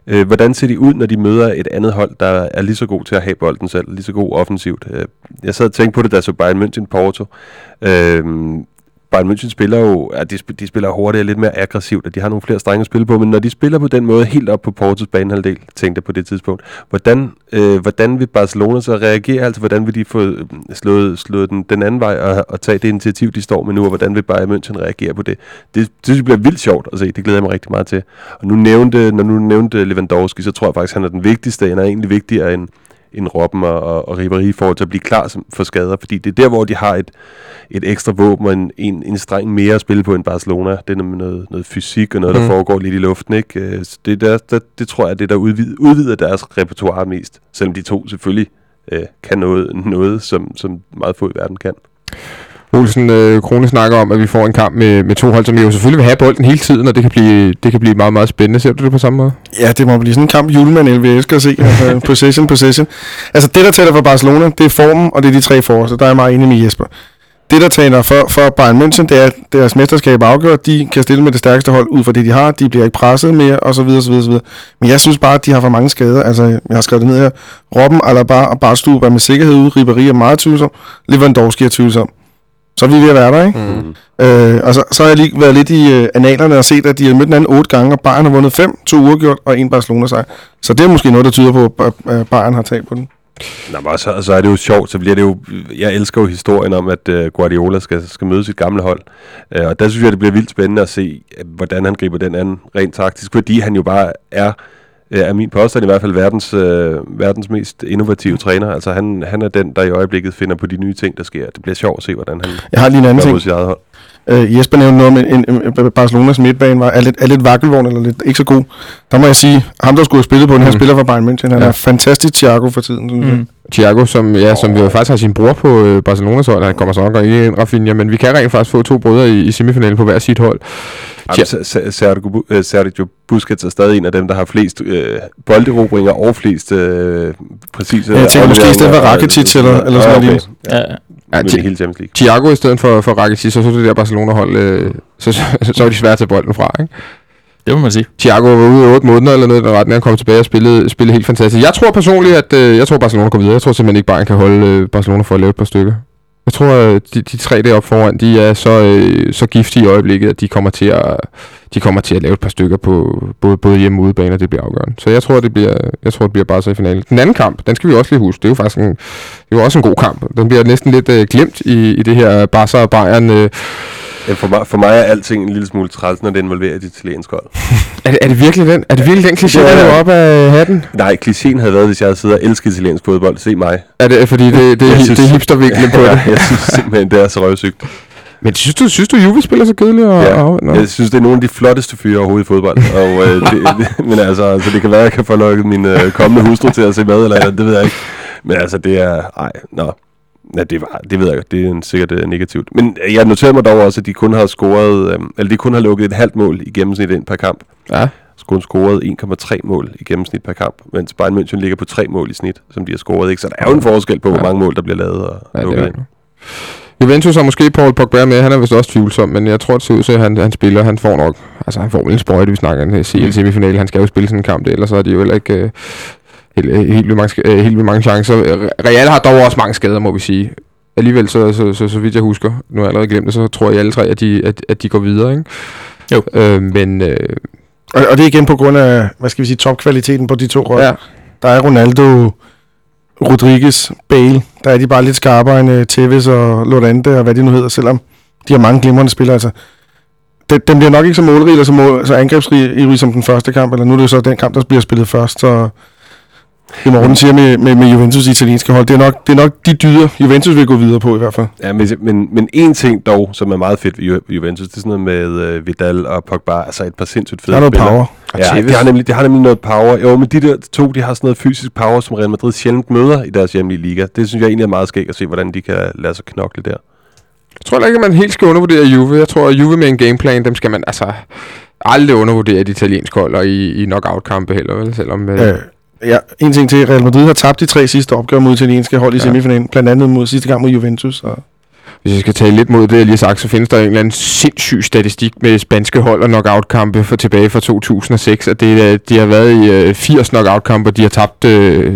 øh, hvordan ser de ud, når de møder et andet hold, der er lige så god til at have bolden selv, lige så god offensivt? Øh, jeg sad og tænkte på det, da så Bayern München Porto. Øh, Bayern München spiller jo, ja, de, sp- de spiller hurtigt og lidt mere aggressivt, og de har nogle flere strenge at spille på, men når de spiller på den måde helt op på Portos banehalvdel, tænkte jeg på det tidspunkt, hvordan, øh, hvordan vil Barcelona så reagere, altså hvordan vil de få øh, slået, slået den, den anden vej og, og tage det initiativ, de står med nu, og hvordan vil Bayern München reagere på det? Det, det synes jeg bliver vildt sjovt at se, det glæder jeg mig rigtig meget til. Og nu nævnte, når nu nævnte Lewandowski, så tror jeg faktisk, han er den vigtigste, han er egentlig vigtigere end, end Robben og, og, og Ribéry i forhold til at blive klar som, for skader, fordi det er der, hvor de har et, et ekstra våben og en, en, en streng mere at spille på end Barcelona. Det er noget, noget fysik og noget, der Mm. foregår lidt i luften. Ikke? Øh, Så det, der, der, det tror jeg er det, der udvider, udvider deres repertoire mest, selvom de to selvfølgelig øh, kan noget, noget som, som meget få i verden kan. Olsen øh, Krone snakker om, at vi får en kamp med, med to hold, som jo selvfølgelig vil have bolden hele tiden, og det kan blive, det kan blive meget, meget spændende. Ser du det på samme måde? Ja, det må blive sådan en kamp, julemand vi elsker at se. Altså, *laughs* possession, possession. Altså, det, der tæller for Barcelona, det er formen, og det er de tre forreste. Der er jeg meget enig med Jesper. Det, der taler for, for Bayern München, det er, at deres mesterskab er afgjort. De kan stille med det stærkeste hold ud fra det, de har. De bliver ikke presset mere, og så videre, så videre, så videre. Men jeg synes bare, at de har for mange skader. Altså, jeg har skrevet det ned her. Robben, Alaba og Barstue er med sikkerhed ude. Ribéry er meget tvivlsom. Lewandowski er tvivlsom. Så er vi ved at være der, ikke? Mm. Øh, og så, så har jeg lige været lidt i øh, analerne og set, at de har mødt hinanden otte gange, og Bayern har vundet fem, to uafgjort og en Barcelona sejr. Så det er måske noget, der tyder på, at øh, Bayern har taget på den. Nå, men så, så er det jo sjovt, så bliver det jo... Jeg elsker jo historien om, at uh, Guardiola skal, skal møde sit gamle hold. Uh, og der synes jeg, det bliver vildt spændende at se, øh, hvordan han griber den anden rent taktisk, fordi han jo bare er, er min påstand i hvert fald, verdens, uh, verdens mest innovative træner. Altså han, han er den, der i øjeblikket finder på de nye ting, der sker. Det bliver sjovt at se, hvordan han Jeg har lige en anden ting. sit eget hold. Øh, Jesper nævnte noget om, en, en, en, Barcelonas midtbane var, er, lidt, er lidt vakkelvogn, eller lidt, ikke så god. Der må jeg sige, ham der skulle have spillet på den her Mm. spiller for Bayern München, han Ja. er fantastisk Thiago for tiden. Synes jeg. Mm. Thiago, som, ja, som vi jo faktisk har sin bror på øh, Barcelonas hold, han kommer så nok ikke ind, Rafinha, men vi kan rent faktisk få to brødre i, i semifinalen på hver sit hold. Jamen, Sergio, øh, Sergio Busquets er stadig en af dem, der har flest øh, bolderobringer og flest øh, præcise Jeg tænker måske i stedet for Rakitic eller- eller sådan noget Ja, Ja, Thi- hele Champions League. Thiago i stedet for, for Rakitic, så så det der Barcelona-hold, øh, så, så, så var de svært at tage bolden fra, ikke? Det må man sige. Thiago var ude i 8 måneder eller noget i den retning, han kom tilbage og spillede, spillede helt fantastisk. Jeg tror personligt, at øh, jeg tror Barcelona går videre. Jeg tror simpelthen ikke, Bayern kan holde øh, Barcelona for at lave et par stykker. Jeg tror, at de, de tre deroppe foran, de er så, øh, så giftige i øjeblikket, at de kommer til at, de kommer til at lave et par stykker på både, både hjemme og udebane, og det bliver afgørende. Så jeg tror, det bliver, jeg tror, det bliver bare så i finalen. Den anden kamp, den skal vi også lige huske. Det er jo faktisk en, det er jo også en god kamp. Den bliver næsten lidt øh, glemt i, i det her Barca og Bayern. Øh. Ja, for, mig, for mig er alting en lille smule træls, når det involverer et italiensk hold. *laughs* Er, det, er, det virkelig den, er det virkelig den kliché, er- der er op af hatten? Nej, klichéen havde været, hvis jeg havde siddet og elsket italiensk fodbold. Se mig. Er det, fordi det, det, Jeg synes- det er hipstervinklen på *laughs* det? Ja, jeg synes simpelthen, det er så røvsygt. Men synes du, synes du Juve spiller så kedeligt? Og, Ja, og, nå. jeg synes, det er nogle af de flotteste fyre overhovedet i fodbold. Og, øh, det, *laughs* det, men altså, altså, det kan være, at jeg kan få lukket min øh, kommende hustru til at se med, eller andet, det ved jeg ikke. Men altså, det er... Ej, nå. Ja, det, var, det ved jeg ikke. Det er en, sikkert øh, negativt. Men øh, jeg noterede mig dog også, at de kun har scoret... Øh, eller de kun har lukket et halvt mål i gennemsnit ind per kamp. Ja. Så kun scoret 1,3 mål i gennemsnit per kamp, mens Bayern München ligger på 3 mål i snit, som de har scoret. Ikke? Så der er jo en forskel på, hvor Ja. mange mål, der bliver lavet og Ja, lukket ind. Juventus har måske Paul Pogba med, han er vist også tvivlsom, men jeg tror, det ser ud til, at han, han spiller, han får nok, altså han får vel en sprøjte, vi snakker en CL semifinale, han skal jo spille sådan en kamp, ellers så er de jo heller ikke øh, helt, helt, helt, vildt mange, øh, helt vildt mange chancer. Real har dog også mange skader, må vi sige. Alligevel, så, så, så, så vidt jeg husker, nu har jeg allerede glemt det, så tror jeg alle tre, at de, at, at de går videre, ikke? Jo. Øh, men, øh, Og, og det er igen på grund af, hvad skal vi sige, topkvaliteten på de to hold. ja, Der er Ronaldo, Rodriguez, Bale. Der er de bare lidt skarpere end uh, Tevez og Lorente og hvad de nu hedder, selvom de har mange glimrende spillere. Altså, det, den bliver nok ikke så målrig eller så, mål, så angrebsrig som den første kamp, eller nu er det jo så den kamp, der bliver spillet først, så det Morten siger med, med, med Juventus italienske hold, det er, nok, det er nok de dyder, Juventus vil gå videre på i hvert fald. Ja, men, men, men en ting dog, som er meget fedt ved Ju- Juventus, det er sådan noget med øh, Vidal og Pogba, altså et par sindssygt fede Der er noget spillere. power. Ja, det har, nemlig, det har nemlig noget power. Jo, men de der to, de har sådan noget fysisk power, som Real Madrid sjældent møder i deres hjemlige liga. Det synes jeg egentlig er meget skægt at se, hvordan de kan lade sig knokle der. Jeg tror ikke, at man helt skal undervurdere Juve. Jeg tror, at Juve med en gameplan, dem skal man altså aldrig undervurdere de italienske hold og i, i knockout-kampe heller, vel? Selvom, øh, Øh, ja, en ting til, Real Madrid har tabt de tre sidste opgør mod italienske hold i Ja. semifinalen, blandt andet mod sidste gang mod Juventus. Og hvis jeg skal tale lidt mod det, jeg lige har sagt, så findes der en eller anden sindssyg statistik med spanske hold og knockout-kampe for tilbage fra 2006, at det, er- de har været i øh, 80 knockout-kampe, og de har tabt, øh,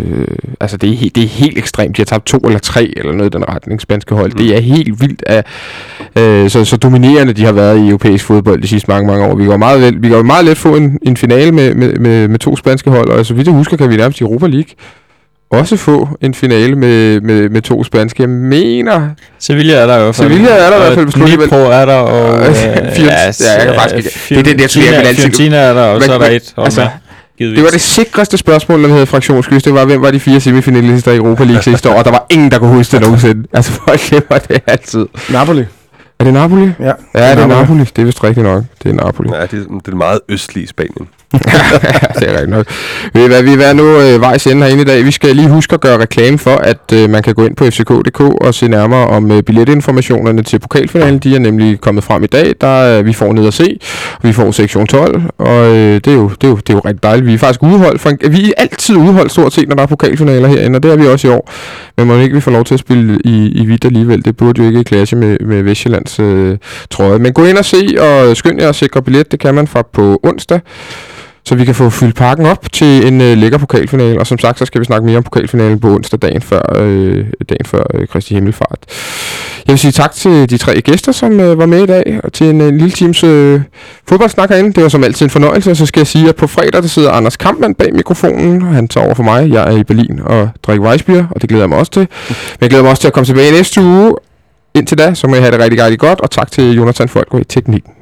altså det er, he- det er helt ekstremt, de har tabt to eller tre, eller noget i den retning, spanske hold. Det er helt vildt, af, øh, så, så dominerende de har været i europæisk fodbold de sidste mange, mange år. Vi går meget, vel, vi jo meget let få en, en finale med, med, med, med to spanske hold, og så vidt jeg husker, kan vi nærmest i Europa League også få en finale med, med, med to spanske. Jeg mener, Sevilla er der i hvert fald. Sevilla er der i hvert fald. Dnipro er der, og... *laughs* Øh, øh, Fiorent- ja, jeg kan faktisk ikke- det er den der, jeg Fiorentina, vil altid- Fiorentina er der, og Men- så er der et. altså, givetvis. det var det sikreste spørgsmål, når vi havde fraktionskys. Det var, hvem var de fire semifinalister i Europa League sidste år? Og der var ingen, der kunne huske det nogensinde. Altså, folk glemmer det altid. Napoli. Er det Napoli? Ja, Ja, det er Napoli. Napoli. Det er vist rigtigt nok. Det er Napoli. Ja, det, er- det er meget østlige Spanien. *laughs* det er rigtigt nok. Ved hvad, vi er nu øh, vejs ende herinde i dag. Vi skal lige huske at gøre reklame for, at øh, man kan gå ind på fck.dk og se nærmere om øh, billetinformationerne til pokalfinalen. De er nemlig kommet frem i dag. Der, øh, vi får ned at se. Vi får sektion 12, og øh, det, er jo, det, er jo, det er jo rigtig dejligt. Vi er faktisk udholdt. For en, vi er altid udholdt stort set, når der er pokalfinaler herinde, og det er vi også i år. Men må ikke vi får lov til at spille i, i hvidt alligevel. Det burde jo ikke klasse med, med Vestjyllands øh, trøje. Men gå ind og se, og skynd jer at sikre billet. Det kan man fra på onsdag så vi kan få fyldt pakken op til en øh, lækker pokalfinale. Og som sagt, så skal vi snakke mere om pokalfinalen på onsdag, dagen før, øh, dagen før øh, Kristi Himmelfart. Jeg vil sige tak til de tre gæster, som øh, var med i dag, og til en øh, lille teams øh, fodboldsnak herinde. Det var som altid en fornøjelse, og så skal jeg sige, at på fredag, der sidder Anders Kampmann bag mikrofonen. Han tager over for mig. Jeg er i Berlin og drikker Weissbier, og det glæder jeg mig også til. Men jeg glæder mig også til at komme tilbage næste uge. Indtil da, så må jeg have det rigtig, rigtig godt, og tak til Jonathan Folk i teknikken.